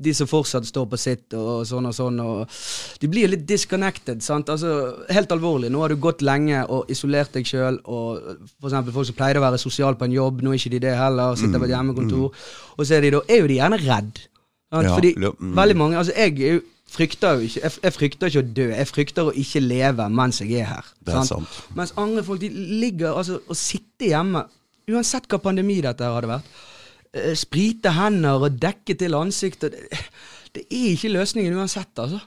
De som fortsatt står på sitt og sånn og sånn, og de blir litt disconnected. sant? Altså, Helt alvorlig. Nå har du gått lenge og isolert deg sjøl, eksempel folk som pleide å være sosiale på en jobb, nå er ikke de det heller, sitter på et hjemmekontor. Og så er de da, er jo de gjerne redd. Ja, Fordi mm. veldig mange Altså, jeg er frykter jo ikke jeg, jeg frykter ikke å dø, jeg frykter å ikke leve mens jeg er her. Det er sant. Mens andre folk de ligger altså og sitter hjemme, uansett hva pandemi dette hadde vært. Eh, Sprite hender og dekke til ansiktet. Det, det er ikke løsningen uansett, altså.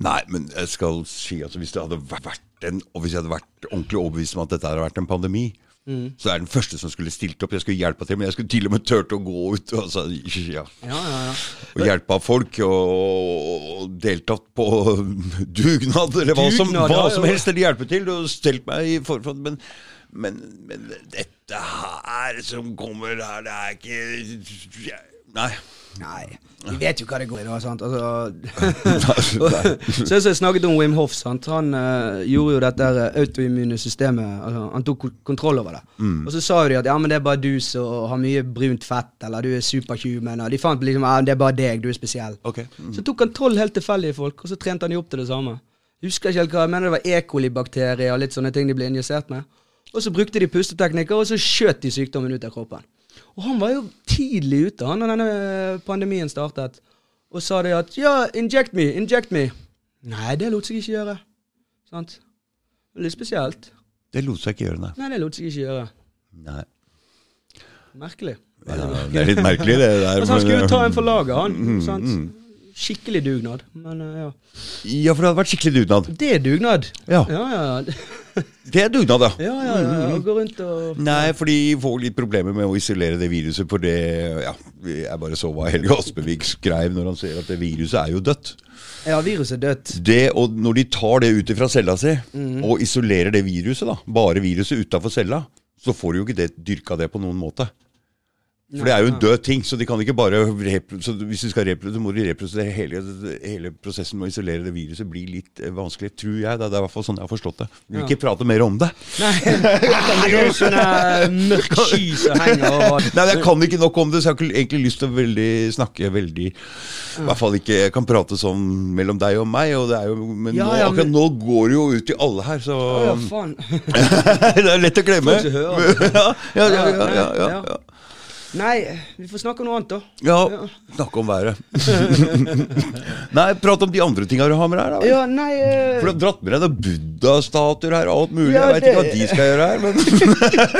Nei, men jeg skal si at hvis det hadde vært en Og hvis jeg hadde vært ordentlig overbevist om at dette hadde vært en pandemi, så er jeg den første som skulle stilt opp. Jeg skulle hjelpa til, men jeg skulle til og med turt å gå ut og, altså, ja, Ja, ja, ja. og hjelpa folk. Og, og deltatt på dugnad, eller hva som, hva som helst. Eller hjelpe til. Og stelt meg i forfront. Men, men, men dette her som kommer her, det er ikke Nei. Nei. Vi vet jo hva det går i, da. sant? Altså, så jeg snakket om Wim Hoff. sant? Han uh, gjorde jo dette her autoimmune systemet altså, Han tok kontroll over det. Mm. Og så sa jo de at ja, men det er bare du som har mye brunt fett, eller du er superhuman. Og de fant liksom ja, det er bare deg, du er spesiell. Okay. Mm. Så tok han tolv helt tilfeldige folk, og så trente han de opp til det samme. Husker ikke helt hva, jeg mener det var E. coli-bakterier og litt sånne ting de ble injisert med. Og så brukte de pusteteknikker, og så skjøt de sykdommen ut av kroppen. Og han var jo tidlig ute han da denne pandemien startet, og sa det at ja, inject me, inject me. Nei, det lot seg ikke gjøre. Sant? Litt spesielt. Det lot seg ikke gjøre, nei. Nei, det lot seg ikke gjøre. nei. Merkelig. Ja, det er litt merkelig, det der. Altså, han skulle ta en for laget, han. Mm, sant? Mm. Skikkelig dugnad. Men eh, ja. Ja, for det hadde vært skikkelig dugnad. Det er dugnad. Ja, Ja, ja, det er dugnad, ja. Ja, ja, ja. Gå rundt og Nei, for de får litt problemer med å isolere det viruset. For det ja, Jeg bare så hva Helge Aspevik skrev når han ser at det viruset er jo dødt. Ja, viruset er dødt. Det, og Når de tar det ut fra cella si og isolerer det viruset, da, bare viruset utafor cella, så får de jo ikke det, dyrka det på noen måte. For det er jo en død ting, så de kan ikke bare så Hvis du skal reprodusere, må de reprodusere hele, hele prosessen med å isolere det viruset blir litt eh, vanskelig, tror jeg. Det er i hvert fall sånn jeg har forstått det. Vi vil Ja. ikke prate mer om det. Nei, det er sånne mørk sky som henger over. Nei, men Jeg kan ikke nok om det, så jeg har ikke egentlig lyst til å veldig, snakke veldig I hvert fall ikke Jeg kan prate sånn mellom deg og meg, og det er jo, men, Ja, nå, akkurat men- nå går det jo ut til alle her, så ja, faen. Det er lett å glemme. Ja, ja, ja, ja, ja, Ja. ja. Nei, vi får snakke om noe annet, da. ja snakke om været. Nei, prat om de andre tinga du har med her. da. Ja, nei Uh... For du har dratt med deg noen buddha-statuer her og alt mulig. Ja, jeg veit ikke hva de skal gjøre her, men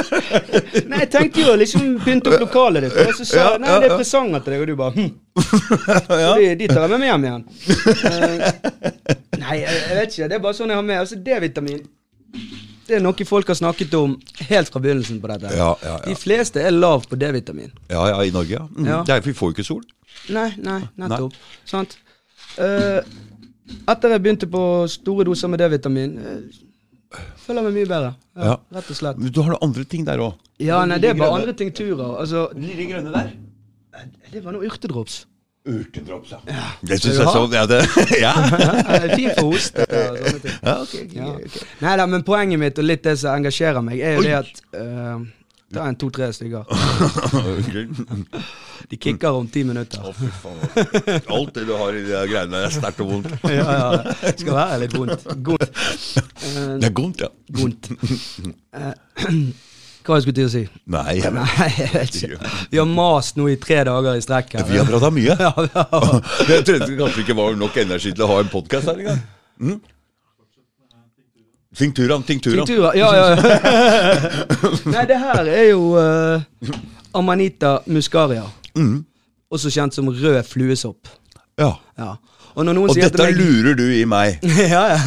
Nei, jeg tenkte jo liksom pynte opp lokalet ditt, og så sa Ja, jeg nei, det er ja. presanger til deg, og du bare hm. Så de, de tar jeg med meg hjem igjen. Uh, nei, jeg, jeg vet ikke. Det er bare sånn jeg har med. Altså, D-vitamin Det er noe folk har snakket om helt fra begynnelsen på dette. Ja, ja, De fleste er lav på D-vitamin. Ja, ja, i Norge, ja. Mm. Ja. Det er, vi får jo ikke sol. Nei, nei, nettopp. Sant? Uh, etter jeg begynte på store doser med D-vitamin, uh, føler jeg meg mye bedre. Ja, Ja. Rett og slett. Men du har andre ting der òg. Ja, nei, det er bare andre tinkturer. Altså, de grønne der. det var noe urtedrops. Urtedrops, ja. Det syns jeg sånn så ja, det, ja. Ja, Fint for hoste og sånne ting. ja, okay, ok, Ja. okay. Nei da, men poenget mitt, og litt det som engasjerer meg, er jo Oi. det at uh, er en to-tre stykker. De kicker om ti minutter. Å, fy faen. Alt det du har i de greiene der, er sterkt og vondt. Ja, ja. Det skal være litt vondt. Vondt. Uh, Det er vondt, ja. vondt. Eh, hva jeg skulle til å si? Nei, jeg, vet ikke. Vi har mast nå i tre dager i strekk her. vi har prata mye. Ja, vi har. Jeg trodde kanskje ikke var nok energi til å ha en podkast her engang. Mm? Tinkturan, tinkturan. Tinktura, Ja, ja. ja. Nei, det her er jo uh, Amanita muscaria. Mm. Også kjent som rød fluesopp. Ja. Ja. Og Og dette meg lurer du i meg. ja, ja.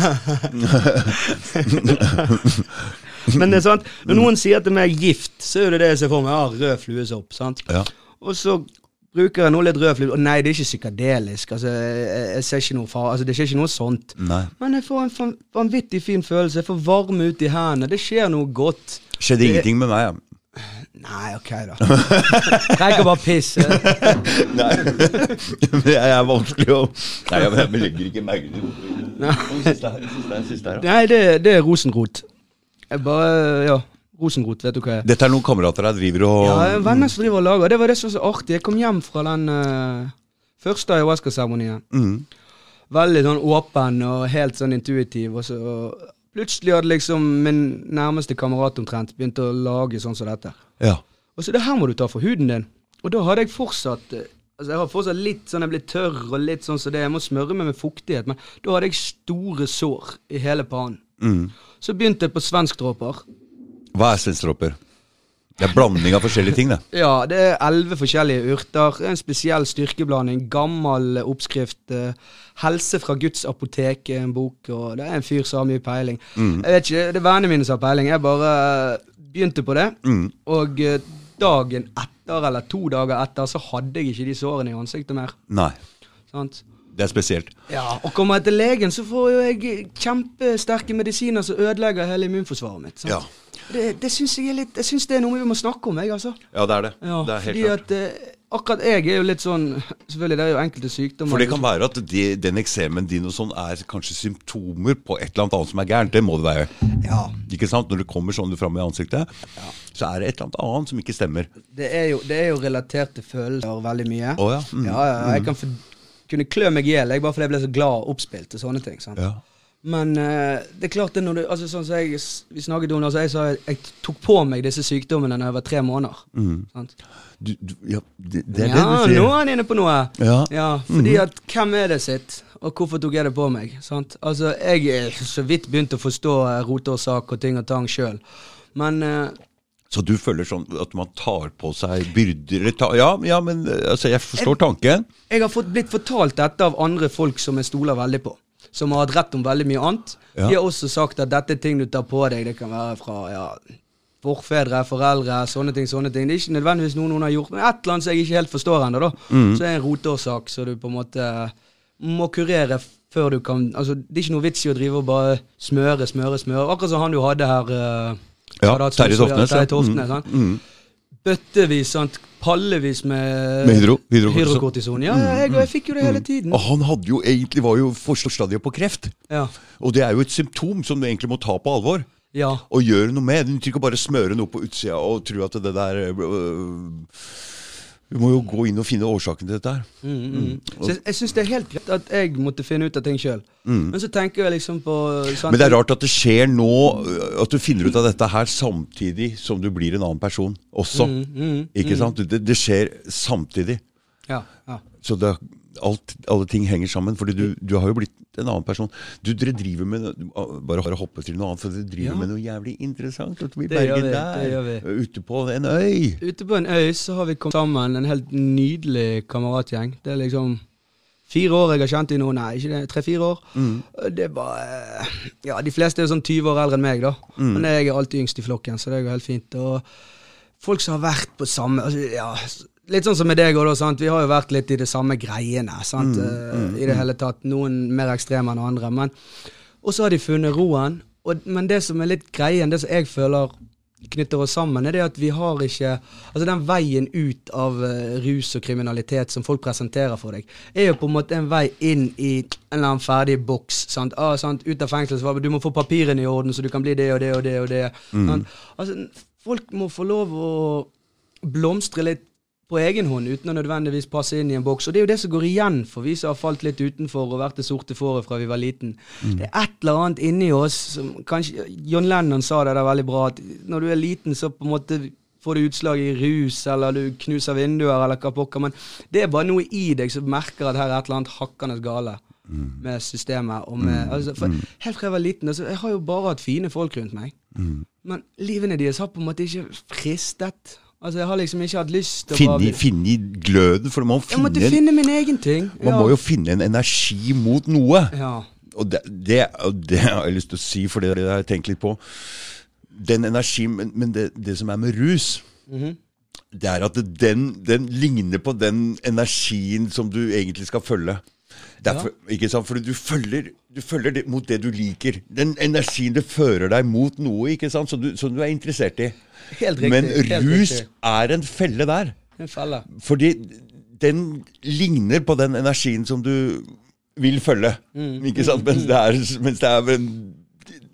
Men det er sant, når noen sier til meg gift, så er det det jeg ser for meg. Ah, rød fluesopp. sant? Ja. Og så bruker jeg nå litt rød flue. Og nei, det er ikke psykadelisk. altså, jeg, jeg ser ikke noe far, altså, Det skjer ikke noe sånt. Nei. Men jeg får en vanvittig fin følelse. Jeg får varme ut i hendene. Det skjer noe godt. Skjedde ingenting med meg. Ja. Nei, ok, da. Trenger bare pisse. Nei, jeg er vanskelig å Nei, jeg, jeg legger ikke merke til det. Siste her, siste her, siste her. Nei, det, det er rosenrot. Jeg bare Ja. Rosenrot, vet du hva jeg er? Dette er noen kamerater der driver og Ja, venner som driver og lager. Det var det som var så artig. Jeg kom hjem fra den uh, første ayahuasca-seremonien. Mm. Veldig sånn åpen og helt sånn intuitiv. Og så plutselig hadde liksom min nærmeste kamerat omtrent begynt å lage sånn som dette. Ja. Og så det her må du ta for huden din. Og da hadde jeg fortsatt eh, Altså Jeg har fortsatt litt sånn jeg blir tørr og litt sånn som det. Jeg må smøre meg med fuktighet. Men da hadde jeg store sår i hele pannen. Mm. Så begynte jeg på svenskdråper. Hva er svenskdråper? Det er blanding av forskjellige ting, det. Ja, det er elleve forskjellige urter. En spesiell styrkeblanding. Gammel oppskrift. eh, Helse fra Guds apotek er en bok, og det er en fyr som har mye peiling. Jeg vet ikke, Det er vennene mine som har peiling. Jeg bare eh, begynte på det, Mm. og eh, dagen etter, eller to dager etter, så hadde jeg ikke de sårene i ansiktet mer. Nei. Sant? Det er spesielt. Ja, Og kommer jeg til legen, så får jo jeg kjempesterke medisiner som ødelegger hele immunforsvaret mitt. Ja. Det, det syns jeg er litt Jeg synes det er noe vi må snakke om, jeg, altså. Ja, det er det. Ja, det er helt klart. at eh, akkurat jeg er jo litt sånn Selvfølgelig, det er jo enkelte sykdommer For det kan være at de, den eksemen din og sånn er kanskje symptomer på et eller annet annet som er gærent. Det må det være. Ja. Ikke sant? Når det kommer sånn fram i ansiktet, så er det et eller annet annet som ikke stemmer. Det er, jo, det er jo relatert til følelser veldig mye. Oh, ja. Mm. Ja, ja, jeg kan for, kunne klø meg i hjel bare fordi jeg ble så glad og oppspilt og sånne ting. Ja. Men uh, det er klart det når du altså sånn som jeg, Vi snakket om det, altså jeg sa jeg tok på meg disse sykdommene da jeg var tre måneder. Sant? Du, du, ja det, det er ja, det du sier. Ja, nå er han inne på noe. Ja. ja fordi at hvem er det sitt, og hvorfor tok jeg det på meg? Sant? Altså, jeg er så vidt begynt å forstå eh, roteårsak og ting og tang sjøl. Men eh, Så du føler sånn at man tar på seg byrder ta, ja, ja, men eh, altså, jeg forstår tanken. jeg har fått, blitt fortalt dette av andre folk som jeg stoler veldig på. Som har hatt rett om veldig mye annet. Ja. De har også sagt at dette er ting du tar på deg. Det kan være fra ja, forfedre, foreldre, sånne ting. sånne ting. Det er ikke nødvendigvis noe noen har gjort, men et eller annet som jeg ikke helt forstår ennå. Mm. Så er det en roteårsak som du på en måte må kurere før du kan altså Det er ikke noe vits i å drive og bare smøre, smøre, smøre. Akkurat som han du hadde her. eh, Ja, Terje Toftnes, ja. Toftnes, Mm, sant? mm. Bøttevis, sant? pallevis med, Med hydro- hydrokortison. Ja, ja, jeg, jeg fikk jo det hele tiden. Og han hadde jo egentlig var jo forstadiet på kreft. Ja. Og det er jo et symptom som du egentlig må ta på alvor. ja. Og gjøre noe med. Du trenger ikke bare smøre noe på utsida og tro at det der øh, Du må jo gå inn og finne årsaken til dette her. Mm, mm. Så jeg, jeg syns det er helt greit at jeg måtte finne ut av ting sjøl. Men så tenker jeg liksom på sant? Mm. Men det er rart at det skjer nå, øh, at du finner ut av dette her samtidig som du blir en annen person også. Mm, mm, Ikke sant? Det, det skjer samtidig. Ja, ja. Så det, alt, alle ting henger sammen. Fordi du, du har jo blitt en annen person. Du dere driver med Bare å hoppe til noe annet, for dere driver Ja. med noe jævlig interessant. Det gjør vi, der, det gjør vi. Ute på en øy. Ute på en øy så har vi kommet sammen, en helt nydelig kameratgjeng. Det er liksom fire år jeg har kjent i nå, nei, ikke det, tre-fire år. Det er bare Ja, de fleste er sånn 20 år eldre enn meg, da. Men jeg er alltid yngst i flokken, så det går helt fint. Og folk som har vært på samme altså, ja, Litt sånn som med deg òg. Vi har jo vært litt i det samme greiene. sant? Eh, I det hele tatt. Noen mer ekstreme enn andre. Men Og så har de funnet roen. Og, men det som er litt greien, det som jeg føler knytter oss sammen, er det at vi har ikke Altså den veien ut av eh, rus og kriminalitet som folk presenterer for deg, er jo på en måte en vei inn i en eller annen ferdig boks. Sant? Ah, sant? Ut av fengsel så du må få papirene i orden, så du kan bli det og det og det. og det. Mm. Altså, folk må få lov å blomstre litt på egen hånd uten å nødvendigvis passe inn i en boks. Og det er jo det som går igjen for vi som har falt litt utenfor og vært det sorte fåret fra vi var liten. Det er et eller annet inni oss som kanskje John Lennon sa det der veldig bra, at når du er liten, så på en måte får du utslag i rus, eller du knuser vinduer, eller hva pokker. Men det er bare noe i deg som merker at her er et eller annet hakkende gale med systemet. Og med, altså, for Helt fra jeg var liten, altså, jeg har jo bare hatt fine folk rundt meg. Men livene deres har på en måte ikke fristet. Altså, Jeg har liksom ikke hatt lyst til å Finne, bare finne gløden, for man må Jeg måtte finne, min egen ting. man må jo finne en energi mot noe. ja. Og det, det, det har jeg lyst til å si, for det har jeg tenkt litt på. Den energien, men, men det, det som er med rus, Mhm. det er at den, den ligner på den energien som du egentlig skal følge. Derfor, ikke sant? Fordi du følger, du følger det, mot det du liker. Den energien det fører deg mot noe ikke sant? Som, du, som du er interessert i. Helt riktig. Men rus riktig. er en felle der. En felle. Fordi den ligner på den energien som du vil følge. Mm. Ikke sant? Mens det er, mens det er en,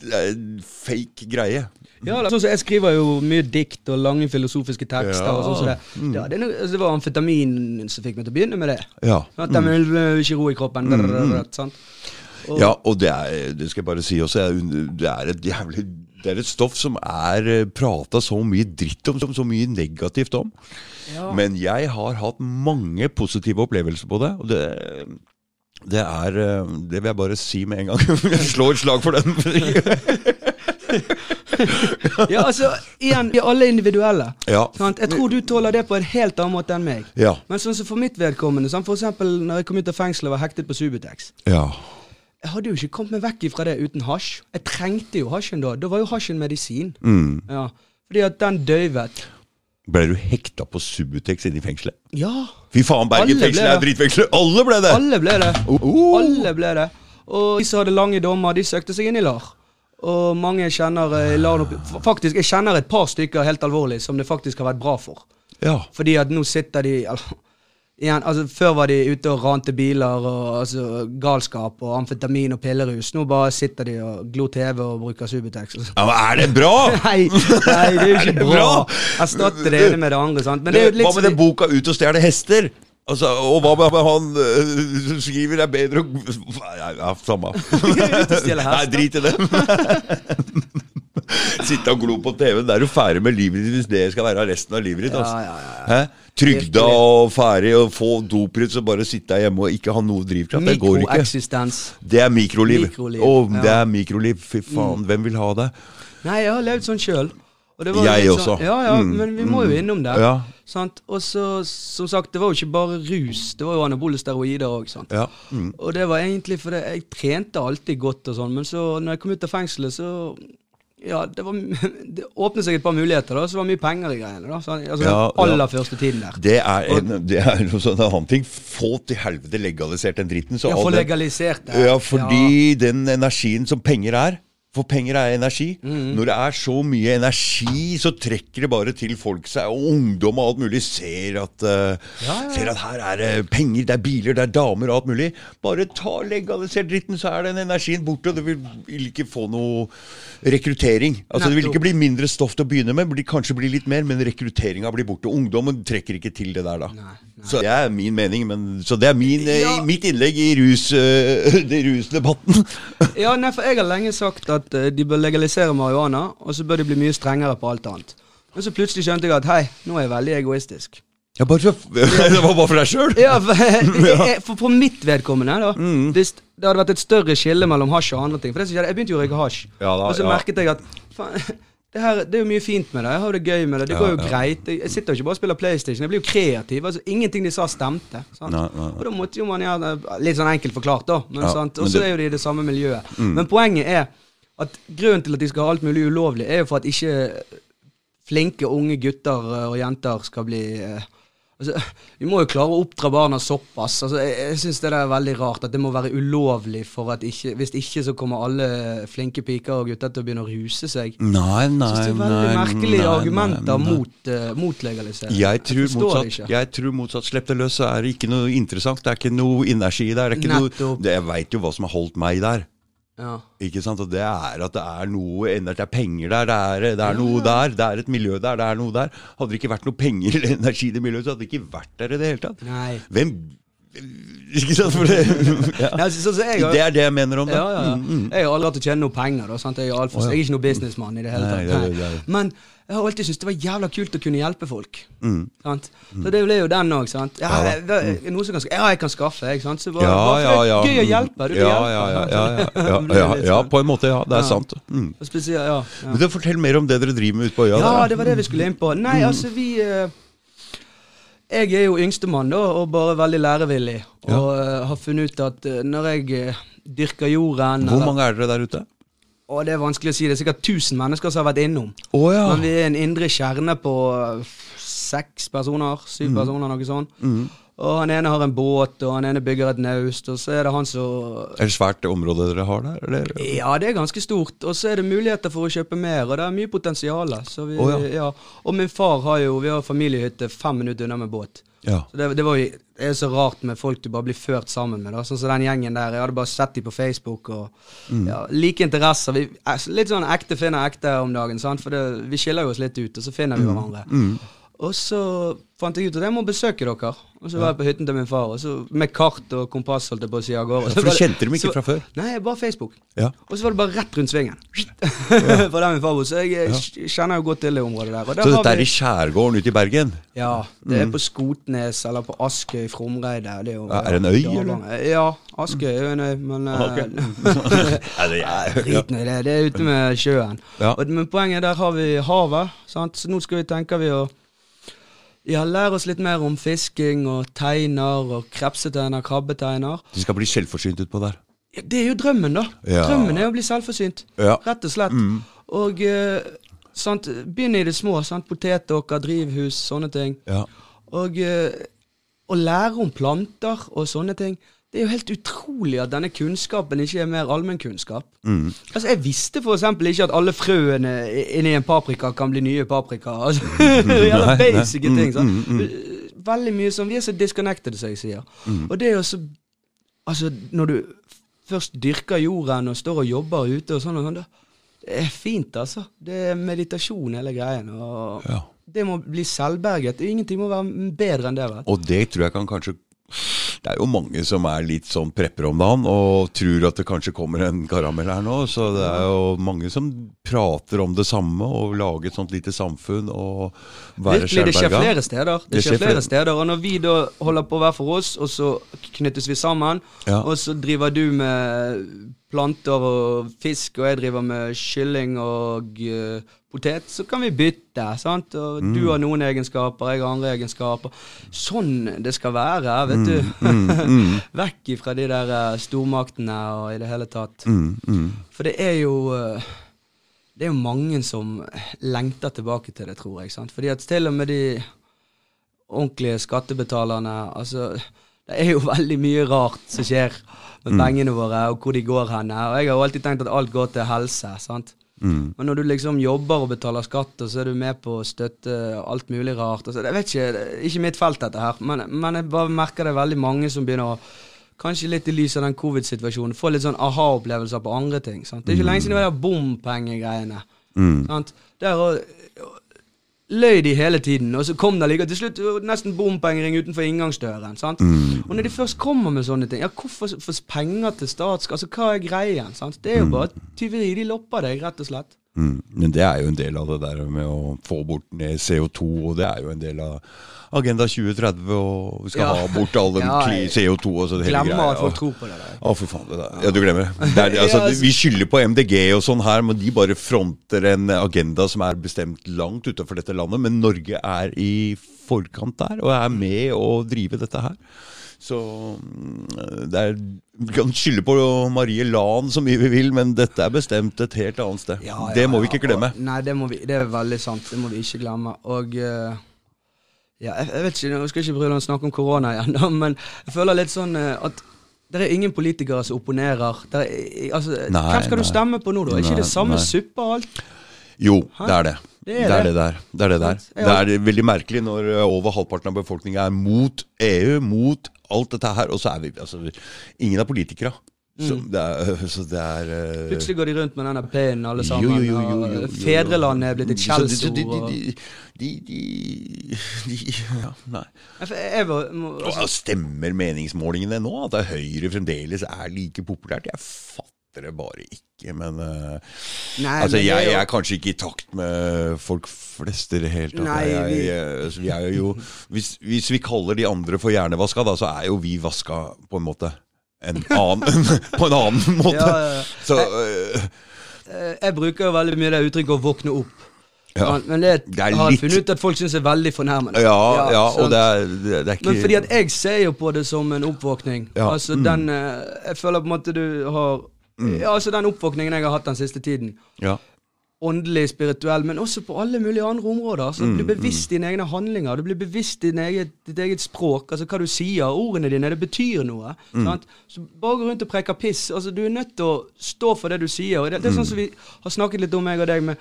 det er en fake greie. Ja, sånn som Jeg skriver jo mye dikt og lange filosofiske tekster. Og sånn som det. Ja, det, altså, det var amfetamin som fikk meg til å begynne med det. Ja. At de vil øh, ikke ro i kroppen. drrrr, sant? Og- ja, og det er, det skal jeg bare si også, det er et jævlig det er et stoff som er prata så mye dritt om, så mye negativt om. Ja. Men jeg har hatt mange positive opplevelser på det. Og det, det er eh, Det vil jeg bare si med en gang. Jeg slår et slag for den. ja, altså, igjen, vi er alle individuelle. Ja. Sant? Jeg tror du tåler det på en helt annen måte enn meg. Ja. Men sånn som for mitt vedkommende, sant? for eksempel når jeg kom ut av fengselet og var hektet på Subutex ja. Jeg hadde jo ikke kommet meg vekk ifra det uten hasj. Jeg trengte jo hasjen da. Da var jo hasjen medisin. Mm. Ja. Fordi at den døyvet. Ble du hekta på Subutex inne i fengselet? Ja, Fy faen, Bergen fengsel er dritfengsel! Alle ble det! alle ble det. Oh. Alle ble det. Og de som hadde lange dommer, de søkte seg inn i LAR. Og mange kjenner eh, Faktisk, jeg kjenner et par stykker helt alvorlig som det faktisk har vært bra for. Ja. Fordi at nå sitter de igjen, altså Før var de ute og rante biler og altså, galskap og amfetamin og pillerus. Nå bare sitter de og glor TV og bruker Subutex. Ja, men er det bra? Nei, nei, det er jo ikke Er bra. bra? Erstatte det ene med det andre. sant? Men det jo litt Hva med den boka 'Ut og stjele hester'? Altså, og hva med han som skriver det er bedre å Ja, ja samme. Nei, drit i det. Sitte og glo på TV-en. Da er du ferdig med livet ditt hvis det skal være resten av livet ditt. Altså. Ja, ja, ja, Trygda og ferdig og få dopbrud, så bare sitte hjemme og ikke ha noe drivkraft. Det går ikke. Det er mikroliv. Mikroliv, Oh, det er mikroliv. Fy faen, hvem vil ha det? Nei, jeg har levd sånn sjøl. Jeg også. Sånn, ja, ja, Mm, men vi må jo innom det. Ja. Sant? Og så, som sagt, det var jo ikke bare rus. Det var jo anabole steroider òg. Ja. Mm. Og det var egentlig fordi jeg trente alltid godt og sånn, men så når jeg kom ut av fengselet, så ja, det, var, det åpnet seg et par muligheter, da. Så det var mye penger i greiene. da så, Altså Ja, Den aller ja. første tiden der. Det er, en, det er noe sånn en annen ting. Få til helvete legalisert den dritten. Så Ja, få legalisert det. Ja, fordi den energien som penger er For penger er energi. Mm. Når det er så mye energi, så trekker det bare til folk seg. Og ungdom og alt mulig ser at, uh, Ja, ja. ser at her er det penger, det er biler, det er damer og alt mulig. Bare ta legalisert dritten, så er den energien borte, og det vil, ikke få noe rekruttering. Altså Det vil ikke bli mindre stoff til å begynne med, det kanskje bli litt mer, men rekrutteringa blir borte. Ungdommen trekker ikke til det der da. Nei, Så det er min mening, men, så det er min, eh, Ja. mitt innlegg i rus, uh, rusdebatten. Ja, nei, for jeg har lenge sagt at eh, de bør legalisere marihuana, og så bør de bli mye strengere på alt annet. Men så plutselig skjønte jeg at hei, nå er jeg veldig egoistisk. Ja, bare for, det var bare for deg sjøl? Ja, for, for, mitt vedkommende, da. Mm. det, det hadde vært et større skille mellom hasj og andre ting For det som skjedde, Jeg begynte jo å røyke hasj, Ja da, og så ja. merket jeg at faen, det, her, det er jo mye fint med det. Jeg har det gøy med det. Det Ja, går jo greit. Jeg sitter jo ikke bare og spiller PlayStation. Jeg blir jo kreativ. Altså, ingenting de sa, stemte. Sant? Nei, nei. Og da måtte jo man gjøre Litt sånn enkelt forklart, da. Men, Og så er jo de i det samme miljøet. Mm. Men poenget er at grunnen til at de skal ha alt mulig ulovlig, er jo for at ikke flinke unge gutter eh, og jenter skal bli eh, altså, Vi må jo klare å oppdra barna såpass. Altså, jeg jeg syns det er veldig rart at det må være ulovlig for at ikke Hvis ikke så kommer alle flinke piker og gutter til å begynne å ruse seg. Nei, Jeg synes det er veldig nei, merkelige nei, argumenter nei, nei. Mot, uh, mot legalisering. Jeg tror, jeg motsatt, ikke. jeg tror motsatt. Slipp det løs, så er det ikke noe interessant. Det er ikke noe energi der. Det er ikke noe, Nettopp. det, jeg veit jo hva som har holdt meg der. Ja. Ikke sant? Og det er at det er noe ener- Det er penger der. Det er, det er noe der. Det er et miljø der. Det er noe der. Hadde det ikke vært noe penger eller energi i det miljøet, så hadde det ikke vært der i det hele tatt. Nei. Hvem Ikke sant? For det, ja. Nei, så, så jeg, det er det jeg mener om det. Ja, ja, ja. Mm, mm. Jeg har aldri hatt å tjene noe penger. Da, sant? Jeg, er for, jeg er ikke noe businessmann i det hele tatt. det Nei. det er- Men jeg har alltid syntes det var jævla kult å kunne hjelpe folk. Mm. Sant? Så det ble jo den òg. Ja, Ja er noe som kan, ja, jeg kan skaffe, jeg. Sant? Så bare, Ja, ja, ja. det gøy å hjelpe. Du ja, hjelpe. ja, ja, ja, ja, ja, ja, ja, på en måte, ja. Det er Ja. sant. Mm. Spesielt, ja, ja. Men du, Fortell mer om det dere driver med ute på øya. Ja, det var det vi skulle inn på. Nei, altså, vi eh, Jeg er jo yngstemann, da, og bare veldig lærevillig. Og eh, har funnet ut at eh, når jeg dyrker jorden Hvor mange er dere der ute? Og det er vanskelig å si. Det er sikkert 1000 mennesker som har vært innom. Oh, ja. Men vi er en indre kjerne på øh, seks personer, syv personer, noe sånt. Mm. Og han ene har en båt, og han ene bygger et naust, og så er det han som Er det svært det området dere har der? Eller? Ja, det er ganske stort. Og så er det muligheter for å kjøpe mer, og det er mye potensial. Så vi, Å, ja. ja. Og min far har jo Vi har familiehytte fem minutter unna med båt. Ja. Så det, det var jo det er så rart med folk du bare blir ført sammen med. da Sånn som den gjengen der. Jeg hadde bare sett dem på Facebook. Og ja, Like interesser. Vi, er litt sånn ekte finner ekte om dagen. Sant? For det, vi skiller jo oss litt ut, og så finner vi hverandre. Og så fant jeg ut at jeg må besøke dere. Og så var jeg på hytten til min far, og så med kart og kompass holdt jeg på å si av gårde. For du kjente dem ikke fra før? Nei, bare Facebook. Ja. Og så var det bare rett rundt svingen. For der min far. Så jeg eh, kjenner jo godt til det området der. Der Så dette er i skjærgården ute i Bergen? ja, det er på Skotnes eller på Askøy, Fromreide. Det er, jo, er det en øy, eller? Ja, Askøy er jo en øy, men eh, Ok. Det er- Drit nå i det. Det er ute med sjøen. Ja. Og, men poenget der har vi havet. Sant? Så nå skal vi tenker vi å ja, lære oss litt mer om fisking og teiner og krepseteiner, krabbeteiner. De skal bli selvforsynt utpå der. Ja, det er jo drømmen, da. Ja. Drømmen er å bli selvforsynt. Ja. Rett og slett. Og eh, sant, begynne i det små. Sant? Potetåker, drivhus, sånne ting. Ja. Og eh, å lære om planter og sånne ting. Det er jo helt utrolig at denne kunnskapen ikke er mer allmennkunnskap. Mm. Altså, Jeg visste f.eks. ikke at alle frøene inni en paprika kan bli nye paprika. Altså, Jævla Nei, nei. basic Mm, ting. sant? mm, veldig mye sånn Vi er så disconnected, som jeg sier. Mm. Og det er jo så Altså, når du først dyrker jorden og står og jobber ute og sånn og sånn, det er fint, altså. Det er meditasjon, hele greien. Og Ja. det må bli selvberget. Ingenting må være bedre enn det, vet. Og det tror jeg kan kanskje Det er jo mange som er litt sånn prepper om dagen og tror at det kanskje kommer en karamell her nå. Så det er jo mange som prater om det samme og lager et sånt lite samfunn og være Virkelig, det skjer flere steder. Det, Det skjer flere- steder, og når vi da holder på hver for oss, og så knyttes vi sammen, Ja. og så driver du med planter og fisk, og jeg driver med kylling og uh, potet, så kan vi bytte, sant? Og Mm. du har noen egenskaper, jeg har andre egenskaper. Sånn det skal være, vet du. mm, Vekk ifra de der eh, stormaktene og i det hele tatt. Mm, mm. For det er jo uh, Det er jo mange som lengter tilbake til det, tror jeg. sant? Fordi at til og med de ordentlige skattebetalerne altså, Det er jo veldig mye rart som skjer med pengene våre, og hvor de går hen. Og jeg har jo alltid tenkt at alt går til helse. sant? Mm. Men når du liksom jobber og betaler skatt, og så er du med på å støtte alt mulig rart altså, Jeg vet ikke, det er ikke mitt felt, dette her, men, men jeg bare merker det er veldig mange som begynner å Kanskje litt i lys av den covid-situasjonen, få litt sånn aha-opplevelser på andre ting. sant? Det er ikke lenge siden det var de bompengegreiene. Mm. Sant? Der og, løy de hele tiden, og så kom det like, til slutt nesten bompengering utenfor inngangsdøren. sant? Mm. Og når de først kommer med sånne ting, ja, hvorfor få penger til statskassen? Altså, hva er greien? sant? Det er jo bare tyveri. De lopper deg, rett og slett. Mm. Men det er jo en del av det der med å få bort ned CO2, og det er jo en del av Agenda 2030, og vi skal Ja. ha bort all den Ja, CO2 og sånn hele Glemmer greia. at folk få tror på det der. Å, for faen. Det der. Ja, du glemmer det. det er, altså, altså- vi skylder på MDG og sånn her, men de bare fronter en agenda som er bestemt langt utenfor dette landet. Men Norge er i forkant der, og er med å drive dette her. Så mm, det er, Vi kan skylde på Marie Lan så mye vi vil, men dette er bestemt et helt annet sted. Ja, ja, det må vi ikke glemme. og- Nei, det, vi, det er veldig sant. Det må vi ikke glemme. Og uh, ja, jeg, jeg vet ikke, Nå skal jeg ikke om å snakke om korona igjen, men jeg føler litt sånn eh, at det er ingen politikere som opponerer. Er, altså, Nei, hvem skal nei. du stemme på nå, da? Er ikke det samme suppe og alt? Jo, Hæ? det er det. Det Det er er det. det der. Det er det der. Det er veldig merkelig når over halvparten av befolkningen er mot EU, mot alt dette her, og så er vi altså, Ingen er politikere. Så det er, så det er Mm. Plutselig går de rundt med denne P-en alle sammen. jo, jo, jo. Fedrelandet er blitt et skjellsord. de- de- de- de- Ja, nei. Jeg, var, må, altså, Stemmer meningsmålingene nå at Høyre fremdeles er like populært? Jeg fatter det bare ikke, men uh, nei, Altså, men jeg, jeg er kanskje ikke i takt med folk flest i det hele tatt. Nei, jeg, vi- jeg, altså, vi er jo, hvis, hvis vi kaller de andre for hjernevaska, da, så er jo vi vaska på en måte. En annen, på en annen måte. Ja, ja, ja. Så uh, Eh, Jeg bruker jo veldig mye det uttrykket å våkne opp. ja. Men- Men det, Det er har jeg litt- funnet ut at folk syns er veldig fornærmende. ja, ja, og det er, det er ikke Men fordi at jeg ser jo på det som en oppvåkning. Ja, Altså mm. den eh, Jeg føler på en måte du har Ja, altså den oppvåkningen jeg har hatt den siste tiden. ja. Åndelig, spirituell, men også på alle mulige andre områder. Altså, Mm, du blir bevisst dine egne handlinger. Du blir bevisst din eget, ditt eget språk. Altså hva du sier. Ordene dine. Det betyr noe. Mm. Sant? Så bare gå rundt og preke piss. Altså Du er nødt til å stå for det du sier. Og det, det er sånn som vi har snakket litt om, jeg og deg, med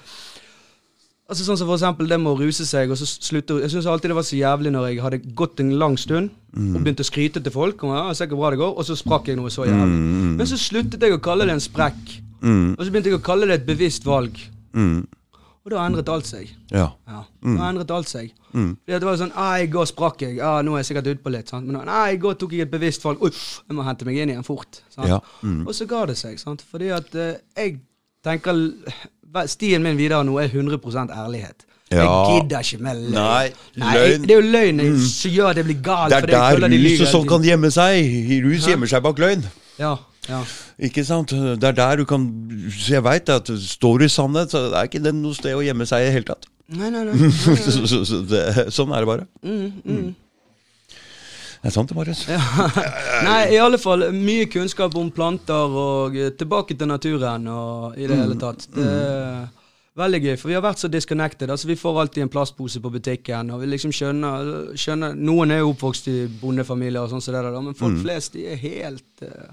Altså Sånn som for eksempel det med å ruse seg og så slutte Jeg syns alltid det var så jævlig når jeg hadde gått en lang stund og begynte å skryte til folk. Og, ja, se hvor bra det går Og så sprakk jeg noe så jævlig. Men så sluttet jeg å kalle det en sprekk. Mm, Og så begynte jeg å kalle det et bevisst valg. mm, Og da endret alt seg. ja. Ja, Da endret alt seg. Mm. Fordi det var sånn ah, I går sprakk jeg. Ah, nå er jeg sikkert utpå litt. Sant? Men nei, i går tok jeg et bevisst valg. Uff, jeg må hente meg inn igjen fort. Sant? Ja, mm. Og så ga det seg. Sant? Fordi at eh, jeg tenker Stien min videre nå er 100 ærlighet. Ja. Jeg gidder ikke med løgn. Nei, Nei, løgn. Det er jo løgn mm. som gjør jeg blir galt. Det er der de rus og sånn kan gjemme seg. Rus gjemmer seg bak løgn. Ja, ja. Ikke sant? Det er der du kan Så jeg veit at står du i sannhet, så er ikke det noe sted å gjemme seg i det hele tatt. Nei, nei, nei. nei, nei. så, så, så det, sånn er det bare. Mm, mm. Det er sant Marius. Ja. Nei, i alle fall mye kunnskap om planter og eh, tilbake til naturen og i det hele tatt. Det er Veldig gøy, for vi har vært så disconnected. Altså Vi får alltid en plastpose på butikken, og vi liksom skjønner, skjønner Noen er jo oppvokst i bondefamilier og sånn som det der, men folk flest de er helt uh,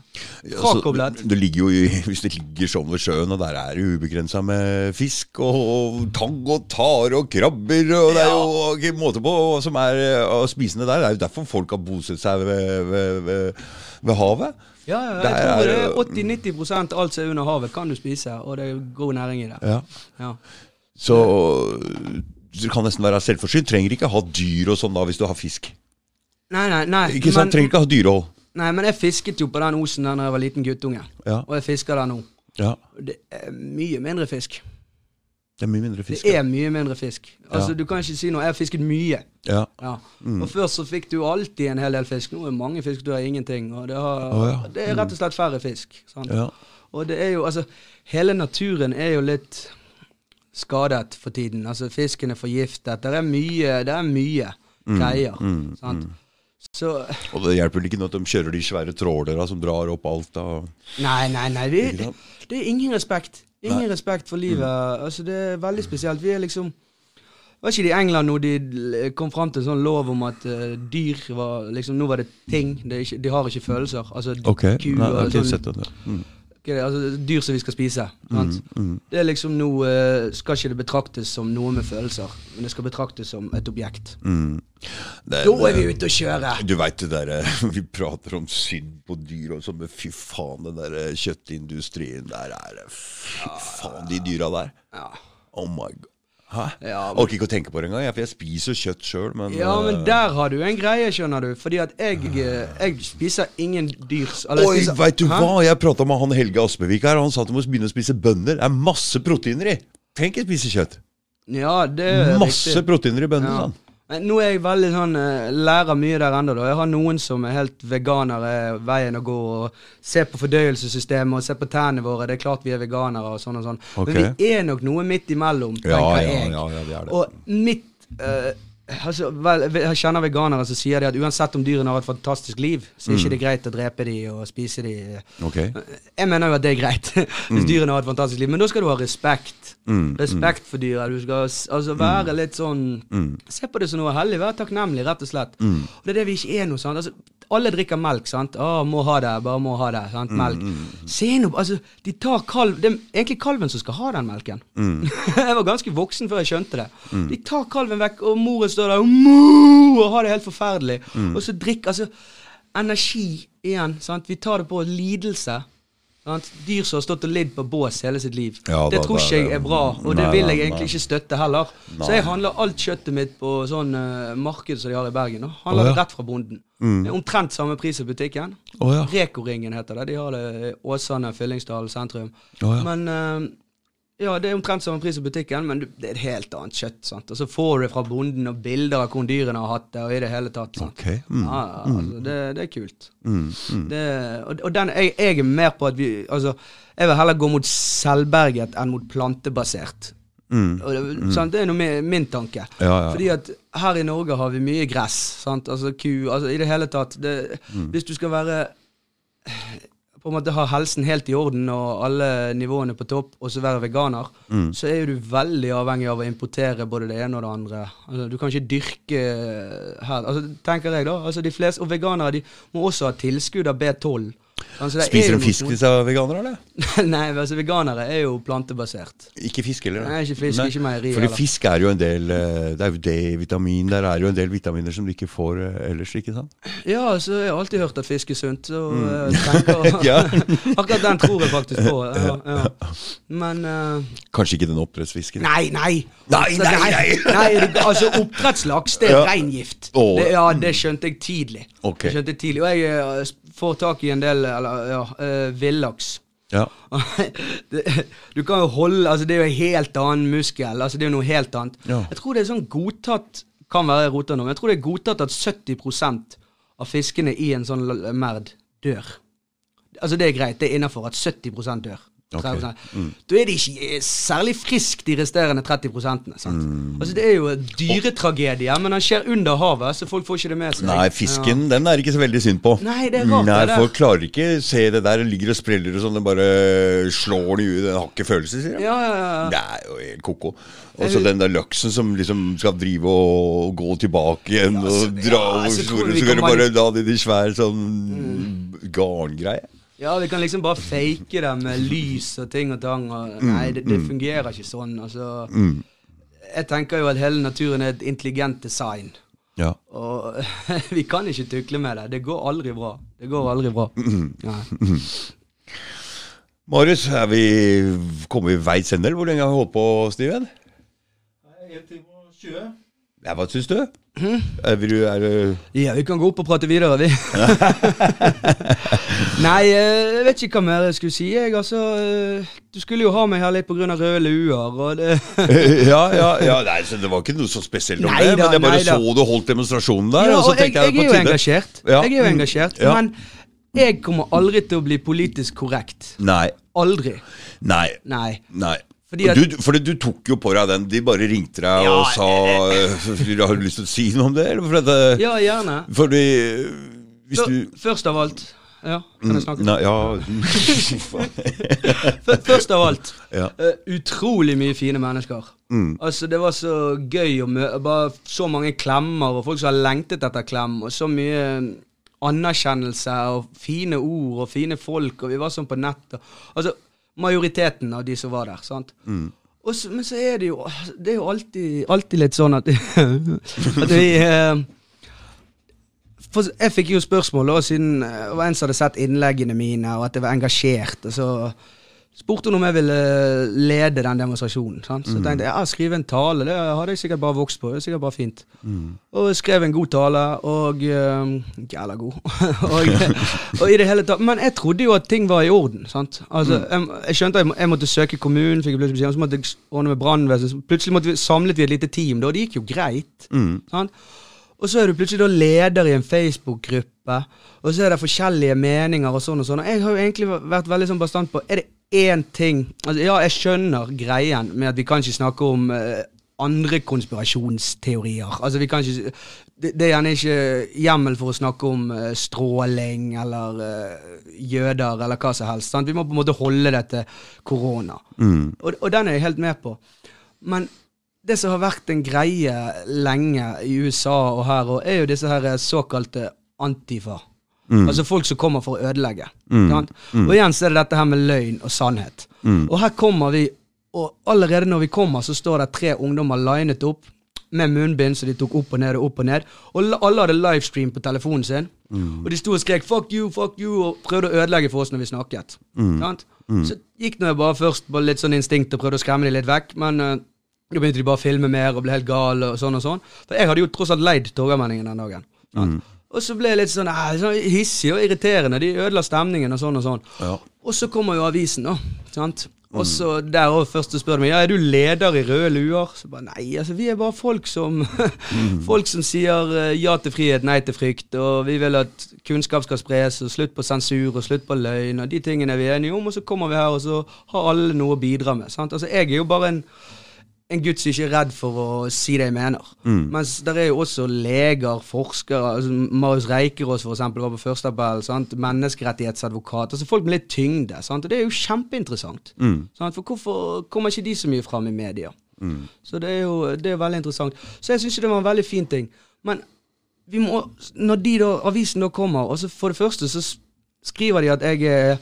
Ja, så frakoblet. det, det ligger jo i, Hvis det ligger sånn ved sjøen, og der er det ubegrensa med fisk og, og tang og tare og krabber, og det er jo ikke måte på som er eh, å spise det der. Det er jo derfor folk har bosatt seg ved, ved, ved, ved havet. Ja, ja, jeg tror er det er 80-90 av alt som er under havet, kan du spise, og det er god næring i det. Ja. Ja. Så du kan nesten være selvforsynt. Trenger ikke ha dyr og sånn da hvis du har fisk. Nei, nei, nei. Ikke sant? Trenger ikke ha dyrehold. nei, men jeg fisket jo på den osen da jeg var liten guttunge, Ja. og jeg fisker der nå. ja. Det er mye mindre fisk. Det er mye mindre fisk. Det er mye mindre fisk. Altså, Ja. Du kan ikke si noe. Jeg har fisket mye. Ja. Ja. Og Før så fikk du alltid en hel del fisk. Nå er det mange fisk, du har ingenting. Og det, har, oh, ja. det er rett og slett færre fisk. Og det er jo, altså, hele naturen er jo litt skadet for tiden. Altså, fisken er forgiftet. Det er mye, det er mye greier. sant? Så Og det hjelper ikke ikke at de kjører de svære trålerne som drar opp alt Da. Nei, nei, nei. Det, det, det er ingen respekt. Ingen respekt for livet. Altså, det er veldig spesielt. Vi er liksom Var ikke det i England nå de kom fram til en sånn lov om at uh, dyr var liksom Nå var det ting. Det ikke, de har ikke følelser. Altså Ok, kuer har og sånn, sett det. Mm. hva er det, altså, dyr som vi skal spise. Sant? Mm. Det er liksom nå eh, Skal ikke det betraktes som noe med følelser, men det skal betraktes som et objekt. Mm. Det, Da er vi ute å kjøre! Du veit det derre Vi prater om synd på dyr og sånn, men fy faen, den derre kjøttindustrien der er Fy faen, de dyra der. Ja. Oh my god. Hæ? Ja, men- Orker ikke å tenke på det engang, jeg, for jeg spiser kjøtt sjøl, men Ja, men eh, der har du en greie, skjønner du. Fordi at jeg, eh, jeg spiser ingen dyrs eller Oi, spiser- veit du Hæ? hva? Jeg prata med han Helge Aspevik her, og han sa at du må begynne å spise bønner. Det er masse proteiner i. Tenk å spise kjøtt. Ja, det er Masse riktig. proteiner i bønner. Ja. sånn. Men nå er jeg veldig sånn eh, lærer mye der ennå. da. Jeg har noen som er helt veganere, veien å gå. og Se på fordøyelsessystemet og se på tennene våre. Det er klart vi er veganere og sånn og sånn. Okay. Men vi er nok noe midt imellom, tenker Ja, ja, jeg. ja, ja, vi er det. Og mitt eh, altså, vel, Jeg kjenner veganere som sier at uansett om dyrene har et fantastisk liv, så er Mm. ikke det greit å drepe de og spise de. Ok. Jeg mener jo at det er greit, hvis dyrene har et fantastisk liv. Men da skal du ha respekt. Mm, Respekt for dyra. Du skal altså være litt sånn Mm. Se på det som noe hellig. Vær takknemlig, rett og slett. Og det er det vi ikke er noe sånn. Altså, alle drikker melk, sant. Å, må ha det, bare må ha det. sant? Mm, Melk. Se nå, altså, de tar kalv Det er egentlig kalven som skal ha den melken. Mm. jeg var ganske voksen før jeg skjønte det. De tar kalven vekk, og moren står der og, «Mo!» og har det helt forferdelig. Mm. Og så drikker Altså, energi igjen. sant? Vi tar det på lidelse. Dyr som har stått og lidd på bås hele sitt liv. Ja, det da, tror ikke jeg er bra, og det nei, vil nei, jeg egentlig nei. ikke støtte heller. Nei. Så jeg handler alt kjøttet mitt på sånn uh, marked som de har i Bergen. Da. Handler oh, ja. det rett fra bonden. Det er omtrent samme pris i butikken. Oh, ja. Reko-ringen heter det. De har det i Åsane, Fyllingsdal sentrum. Oh. Men eh, ja, det er omtrent samme pris i butikken, men det er et helt annet kjøtt. sant? Og så får du det fra bonden, og bilder av hvordan dyrene har hatt det, og i det hele tatt. sant? Ok. Mm. Ja, ja, altså, det, det er kult. Mm. Mm. Det, og og den, jeg, jeg er mer på at vi Altså, jeg vil heller gå mot selvberget enn mot plantebasert. Mm. Og det, sant? det er noe med min tanke. Ja, ja. Fordi at her i Norge har vi mye gress. Sant? Altså ku altså I det hele tatt det, Mm. Hvis du skal være På en måte ha helsen helt i orden og alle nivåene på topp, og så være veganer, Mm. så er jo du veldig avhengig av å importere både det ene og det andre. Altså, du kan ikke dyrke her. Altså, tenker jeg da. Altså, de fleste, Og veganere de må også ha tilskudd av B12. Altså, er Spiser de fisk disse er veganere, eller? Nei, altså veganere er jo plantebasert. Ikke fisk heller? Nei, ikke fisk, ikke meieri Fordi eller. fisk er jo en del eh, Det er jo D-vitamin. Der er jo en del vitaminer som du ikke får eh, ellers, ikke sant? Ja, altså, jeg har alltid hørt at fisk er sunt, så mm. tenker Akkurat den tror jeg faktisk på. Ja, ja. Men uh, Kanskje ikke den oppdrettsfisken? Nei, nei! Nei, Altså, nei, nei. nei altså, oppdrettslaks, det er Ja. reingift. Det, ja, det skjønte jeg tidlig. Ok. Det skjønte jeg tidlig. Og jeg eh, får tak i en del eller, ja, eh, villaks. Ja. du kan jo holde Altså, det er jo en helt annen muskel. Altså, det er jo noe helt annet. Ja. Jeg tror det er sånn godtatt Kan være rota nå, men jeg tror det er godtatt at 70% av fiskene i en sånn merd dør. Altså, det er greit. Det er innafor at 70% dør. Ok, 30%. Da er de ikke særlig friske, de resterende 30% Mm. Altså Det er jo dyretragedier, men den skjer under havet, så folk får ikke det med seg. Nei, fisken den er ikke så veldig synd på. Nei, det er rart, Nei, det. Folk klarer ikke se det der, ligger og spreller og sånn, den bare slår den i huet. Den har ikke følelser, sier de. Ja, ja, ja. Det er jo helt ko-ko. Og så den der laksen som liksom skal drive og gå tilbake igjen Ja, og så- dra ja, over store, så kan du bare la det i svær sånn garngreie. Ja, vi kan liksom bare fake det med lys og ting og tang. Og, nei, det, det fungerer ikke sånn. Altså, Jeg tenker jo at hele naturen er et intelligent design. Ja. Og vi kan ikke tukle med det. Det går aldri bra. Det går aldri bra. Nei. Marius, er vi kommet i veis ende, hvor lenge har vi holdt på, Steven? En time og 20. Ja, hva syns du? Er, vil du, er det Ja, vi kan gå opp og prate videre, vi. Nei, eh, jeg vet ikke hva mer jeg skulle si. Jeg, altså, eh, du skulle jo ha meg her litt pga. røde luer. Og det ja, ja, ja nei, så det var ikke noe så spesielt om Nei det. Men jeg bare nei så du holdt demonstrasjonen der. Ja, og så og jeg, jeg, jeg er jo engasjert. Ja. Jeg er jo engasjert. Ja. Men jeg kommer aldri til å bli politisk korrekt. Nei. Aldri. Nei. Nei. Nei. Fordi at- du, for du tok jo på deg den. De bare ringte deg Ja, og sa eh, Har du lyst til å si noe om det? Det- Ja, gjerne. Fordi eh, Hvis Før- du Først av alt Ja, kan jeg snakke? Nei, ja Først av alt Ja. eh, utrolig mye fine mennesker. Altså Det var så gøy å møte Bare så mange klemmer, og folk som har lengtet etter klem, og så mye eh, anerkjennelse, og fine ord, og fine folk, og vi var sånn på nett. Og, altså Majoriteten av de som var der. sant? Og så, men så er det jo Det er jo alltid, alltid litt sånn at, at vi eh, for jeg fikk jo spørsmål da, siden eh, det var en som hadde sett innleggene mine, og at jeg var engasjert. Og så spurte hun om jeg ville lede den demonstrasjonen. Sant? Så tenkte jeg ja, skrive en tale, det hadde jeg sikkert bare vokst på. Det er sikkert bare fint. Og jeg skrev en god tale, og um, Jævla god. og, og i det hele tatt Men jeg trodde jo at ting var i orden. Sant? Altså, jeg, jeg skjønte at jeg, jeg måtte søke kommunen, fikk plutselig beskjed og så måtte jeg ordne med brannvesenet. Plutselig måtte vi, samlet vi et lite team, da, og det gikk jo greit. Sant? Og så er du plutselig da leder i en Facebook-gruppe, og så er det forskjellige meninger og sånn og sånn. Og jeg har jo egentlig vært veldig sånn bastant på Er det én ting altså, Ja, jeg skjønner greien med at vi kan ikke snakke om uh, andre konspirasjonsteorier. Altså, vi kan ikke det, det er gjerne ikke hjemmel for å snakke om uh, stråling eller uh, jøder eller hva som helst. Sant? Vi må på en måte holde det til korona. Og, og den er jeg helt med på. Men det som har vært en greie lenge i USA og her, og er jo disse her såkalte antifa. Altså folk som kommer for å ødelegge. sant? Og igjen så er det dette her med løgn og sannhet. Og her kommer vi, og allerede når vi kommer, så står det tre ungdommer linet opp med munnbind, så de tok opp og ned og opp og ned. Og alle hadde livestream på telefonen sin. Og de sto og skrek 'fuck you, fuck you' og prøvde å ødelegge for oss når vi snakket. Sant? Så gikk nå jeg bare først på litt sånn instinkt og prøvde å skremme dem litt vekk, men eh, da begynte de bare å filme mer og ble helt gale og sånn og sånn. For jeg hadde jo tross alt leid Torgallmenningen den dagen. sant? Og så ble jeg litt sånn, eh, sånn hissig og irriterende. De ødela stemningen og sånn og sånn. Ja. Og så kommer jo avisen, da. sant? Og så der også først så spør de meg ja, er du leder i Røde luer. Så bare nei, altså vi er bare folk som Folk som sier eh, ja til frihet, nei til frykt. Og vi vil at kunnskap skal spres, og slutt på sensur og slutt på løgn. Og de tingene vi er enige om, og så kommer vi her, og så har alle noe å bidra med. sant? Altså Jeg er jo bare en en gutt som ikke er redd for å si det jeg mener. Mens der er jo også leger, forskere altså Marius Reikerås for eksempel, var på første appell. Menneskerettighetsadvokat. altså Folk med litt tyngde. sant? Og Det er jo kjempeinteressant. Sant? For hvorfor kommer ikke de så mye fram i media? Så det er jo det er veldig interessant. Så jeg syns det var en veldig fin ting. Men vi må, når de da, avisen da kommer, og så for det første så skriver de at jeg er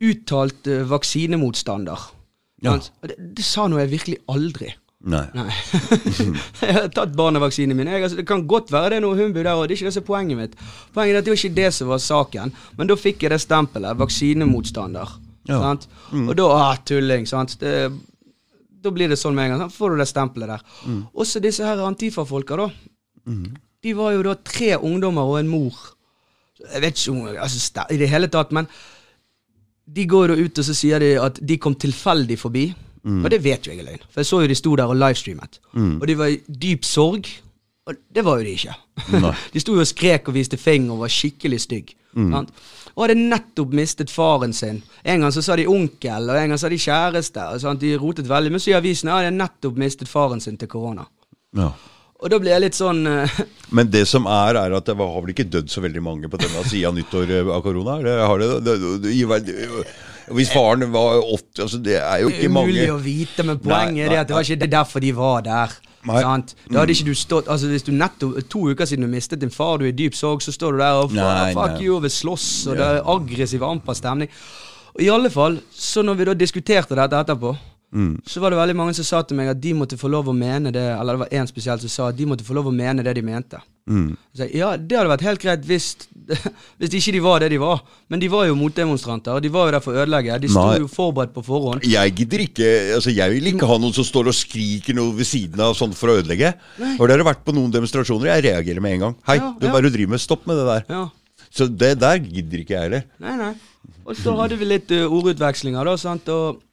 uttalt eh, vaksinemotstander. Ja. Det, det sa nå jeg virkelig aldri. Nei. Nei. jeg har tatt barnevaksinen min. Jeg, altså, det kan godt være det er noe humbu der, òg, det er ikke det som er poenget mitt. Poenget er at det var ikke det som var saken, men da fikk jeg det stempelet. Vaksinemotstander. Ja. Sant? Og da ah, tulling. sant? Det, da blir det sånn med en gang. Sant? Får du det stempelet der. Også disse her Antifa-folka, da. De var jo da tre ungdommer og en mor. Jeg vet ikke om altså, i det hele tatt, men de går jo ut og så sier de at de kom tilfeldig forbi. Og det vet jo jeg er løgn, for jeg så jo de sto der og livestreamet. Og de var i dyp sorg Og det var jo de ikke. De sto jo og skrek og viste finger og var skikkelig stygg. Mm. Og hadde nettopp mistet faren sin. En gang så sa de onkel, og en gang sa de kjæreste. Og sant? De rotet veldig. Men så i avisen ja, de hadde nettopp mistet faren sin til korona. Ja. Og da ble jeg litt sånn uh, Men det som er, er at det var- har vel ikke dødd så veldig mange på denne sida nyttår eh, av korona? Det har det, det, det, det, hvis faren var 80 altså Det er jo ikke mange umulig å vite, men poenget Nei, er det at det var ikke derfor de var der. Nei. Sant? Da hadde ikke du stått Altså Hvis du nettopp to uker siden du mistet din far, du er i dyp sorg, så står du der og Nei, fuck nei. you og vil slåss, og det er aggressiv, amper stemning. I alle fall, så når vi da diskuterte dette etterpå, Mm. så var det veldig mange som sa til meg at de måtte få lov å mene det, eller det var én spesielt som sa at de måtte få lov å mene det de mente. Mm. Så jeg, ja, det hadde vært helt greit hvis, hvis ikke de var det de var. Men de var jo motdemonstranter, og de var jo der for å ødelegge. De sto jo forberedt på forhånd. Jeg gidder ikke Altså jeg vil ikke ha noen som står og skriker noe ved siden av sånn for å ødelegge. Har dere vært på noen demonstrasjoner? Jeg reagerer med en gang. Hei, Ja, du ja. bare driver med Stopp med det der. Ja. Så det der gidder ikke jeg heller. Nei, nei. Og så hadde vi litt uh, ordutvekslinger, da. Sant? Og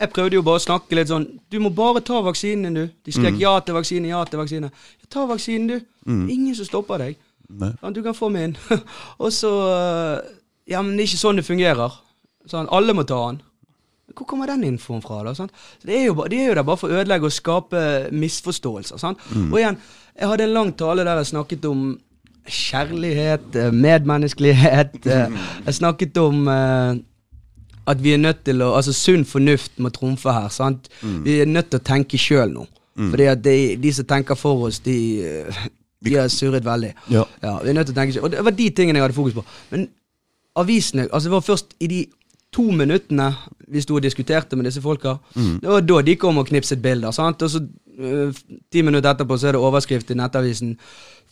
jeg prøvde jo bare å snakke litt sånn Du må bare ta vaksinen du. De skrek Mm. ja til vaksine, ja til vaksine. Ja, ta vaksinen, du. Ingen som stopper deg. Nei. Du kan få min. og så uh, Ja, men det er ikke sånn det fungerer. Sånn, alle må ta den. Hvor kommer den infoen fra? da? Sant? Det er jo, det de er jo der bare for å ødelegge og skape misforståelser. Sant? Mm. Og igjen, jeg hadde en lang tale der jeg snakket om kjærlighet, eh, medmenneskelighet. eh, Jeg snakket om eh, at vi er nødt til å Altså sunn fornuft må trumfe her. sant? Mm. Vi er nødt til å tenke sjøl nå. Fordi at de, de som tenker for oss, de, eh, de har surret veldig. Ja. vi er nødt til å tenke selv. Og det var de tingene jeg hadde fokus på. Men avisene altså Det var først i de to minuttene vi sto og diskuterte med disse folka. Mm. Det var da de kom og knipset bilder. sant? Og så ti minutter etterpå så er det overskrift i Nettavisen.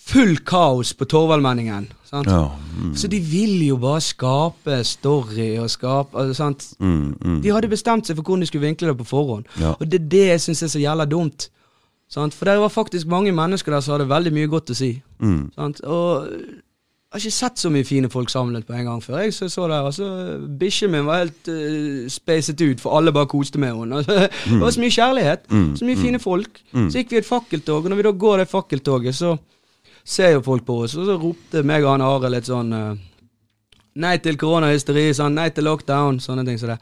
Full kaos på Torvaldmenningen. Ja. Mm. Så de vil jo bare skape story og skape altså, sant? Mm, mm. De hadde bestemt seg for hvordan de skulle vinkle det på forhånd. Ja. Og det er det jeg syns er så jævla dumt. Sant? For det var faktisk mange mennesker der som hadde veldig mye godt å si. Mm. Sant? Og har ikke sett så mye fine folk samlet på en gang før. Jeg så, så der, altså, Bikkjen min var helt uh, spacet ut, for alle bare koste med henne. Det var så mye kjærlighet, Mm. så mye fine folk. Så gikk vi et fakkeltog, og når vi da går det fakkeltoget, så ser jo folk på oss, og så ropte meg og han Are litt sånn uh, Nei til koronahysteri, sånn, nei til lockdown, sånne ting som det.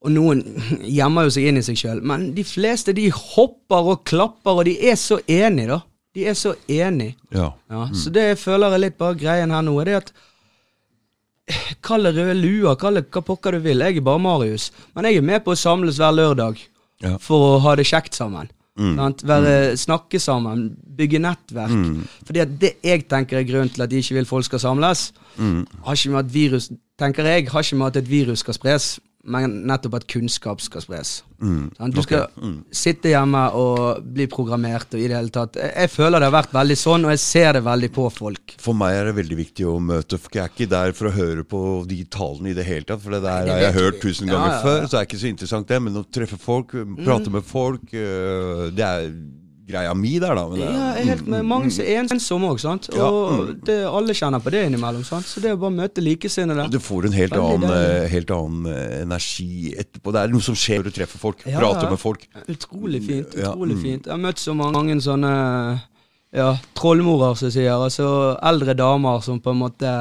Og noen gjemmer jo seg inn i seg sjøl, men de fleste de hopper og klapper, og de er så enige, da. De er så enige. Ja. Ja, Så det jeg føler er litt bare greien her nå, er det at Kall det røde lua, kall det hva pokker du vil. Jeg er bare Marius. Men jeg er med på å samles hver lørdag Ja. for å ha det kjekt sammen. Mm. Være, Snakke sammen, bygge nettverk. Fordi at det jeg tenker er grunnen til at de ikke vil folk skal samles, har ikke med at virus tenker jeg, har ikke med at et virus skal spres, men nettopp at kunnskap skal spres. Sant? Du skal sitte hjemme og bli programmert og i det hele tatt. Jeg, føler det har vært veldig sånn, og jeg ser det veldig på folk. For meg er det veldig viktig å møte folk. Jeg er ikke der for å høre på de talene i det hele tatt, for det der det har jeg hørt tusen ganger ja, ja. før, så det er ikke så interessant det. Men å treffe folk, prate med folk, øh, det er greia mi der, da. Men Ja, jeg er helt med mange som er ensomme òg, sant. Ja, Og det, alle kjenner på det innimellom, sant. Så det å bare møte likesinnede du får en helt annen, eh, helt annen eh, energi etterpå. Det er noe som skjer når du treffer folk, Ja, prater med folk. Utrolig fint. Utrolig ja, fint. Jeg har møtt så mange, sånne ja, trollmorer, som sier. Altså eldre damer som på en måte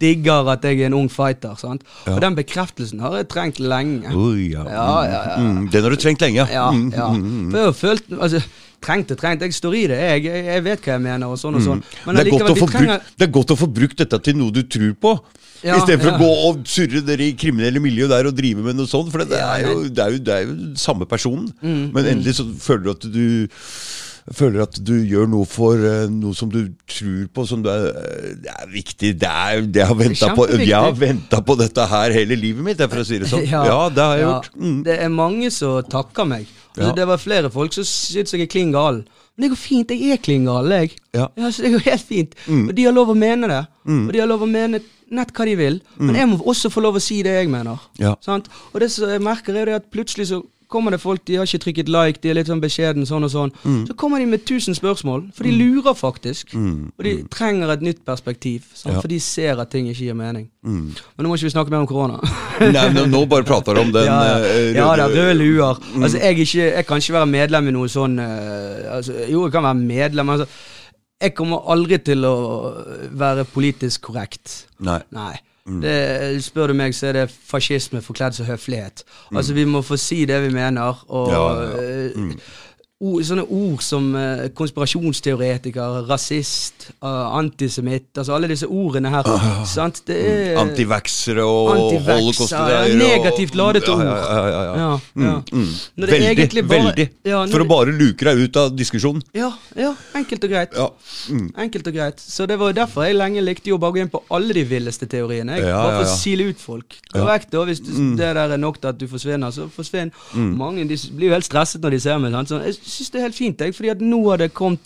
digger at jeg er en ung fighter. sant? Ja. Og den bekreftelsen har jeg trengt lenge. Oh, ja. Ja. Mm, den har du trengt lenge. Ja, Mm, ja. mm, mm. For jeg har følt altså, Trengt og trengt. Jeg står i det. Jeg, jeg, vet hva jeg mener, og sånn og sånn. Men Mm. det, er godt de trenger brukt, det er godt å få brukt dette til noe du tror på. Ja, Istedenfor ja. å gå og surre dere i kriminelle miljø der og drive med noe sånt. For det, Ja, er, jo, det, er, jo, det er jo samme personen. Men endelig så føler du at du Føler at du gjør noe for eh, noe som du tror på, som du er, eh, det er viktig. Det er, det har ventet på, jeg har venta på dette her hele livet mitt, for å si det sånn. Ja, det har jeg ja. gjort. Mm. Det er mange som takker meg. Altså, Det var flere folk som syntes jeg er klin gal. Men det går fint, jeg er klin gal, jeg. Ja. Mm. så det går helt fint. Og de har lov å mene det. Og de har lov å mene nett hva de vil. Men jeg må også få lov å si det jeg mener. Mm. Og det som jeg merker, er at plutselig så kommer det folk, de har ikke trykket like, de er litt sånn beskjeden, sånn og sånn. Mm. Så kommer de med tusen spørsmål, for de lurer faktisk. Og de trenger et nytt perspektiv, sant? Ja. for de ser at ting ikke gir mening. Mm. Men nå må ikke vi snakke mer om korona. Nei, men nå bare prater du om den ja, ja. det er røde luer. Mm. Altså, jeg, ikke, jeg kan ikke være medlem i noe sånn eh, altså, Jo, jeg kan være medlem, men altså, jeg kommer aldri til å være politisk korrekt. Nei. Nei. Mm. Det, spør du meg, så er det fascisme forkledd som høflighet. Mm. Altså, vi må få si det vi mener, og Ja, ja, ja. Mm. eh, ord, sånne ord som eh, konspirasjonsteoretiker, rasist, uh, antisemitt Altså alle disse ordene her. sant? Det er Antivaxere og Antivaxer, holocaustgreier. ja, negativt ladete ord. Ja, ja, ja, ja. Ja, Mm, mm. Veldig, bare- veldig. For å bare luke deg ut av diskusjonen. Ja, ja, enkelt og greit. Ja. Mm. Enkelt og greit. Så det var jo derfor jeg lenge likte jo bare å gå inn på alle de villeste teoriene. Jeg, bare for å sile ut folk. Korrekt, da. Hvis du, det der er nok til at du forsvinner, så forsvinn. Mange de blir jo helt stresset når de ser meg. Sant? Sånn, jeg syns det er helt fint, jeg, fordi at nå har det kommet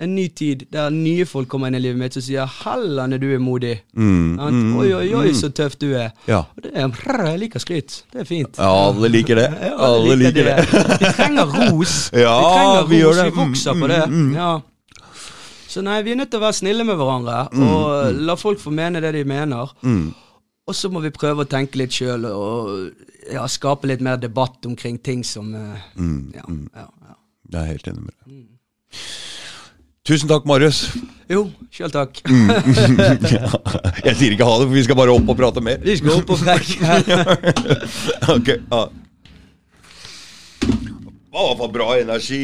en ny tid der nye folk kommer inn i livet mitt som sier 'Hellene, du er modig'. Mm, mm, oi, oi, oi, så tøff du er. Ja. Og det er, brr, jeg liker skryt. Det er fint. ja, alle liker det. Ja, Alle liker det. Vi trenger ros. Ja, vi trenger vi ros, det. vi vokser Mm, på det. mm, mm. Ja. Så nei, vi er nødt til å være snille med hverandre, Mm, og la folk få mene det de mener. Mm. Og så må vi prøve å tenke litt sjøl og ja, skape litt mer debatt omkring ting som eh, Mm. ja, ja, ja. Jeg er helt enig med deg. Tusen takk, Marius. Jo, sjøl takk. Mm. Jeg sier ikke ha det, for vi skal bare opp og prate mer. Vi skal opp og frekke. okay, ja. Det var bra energi.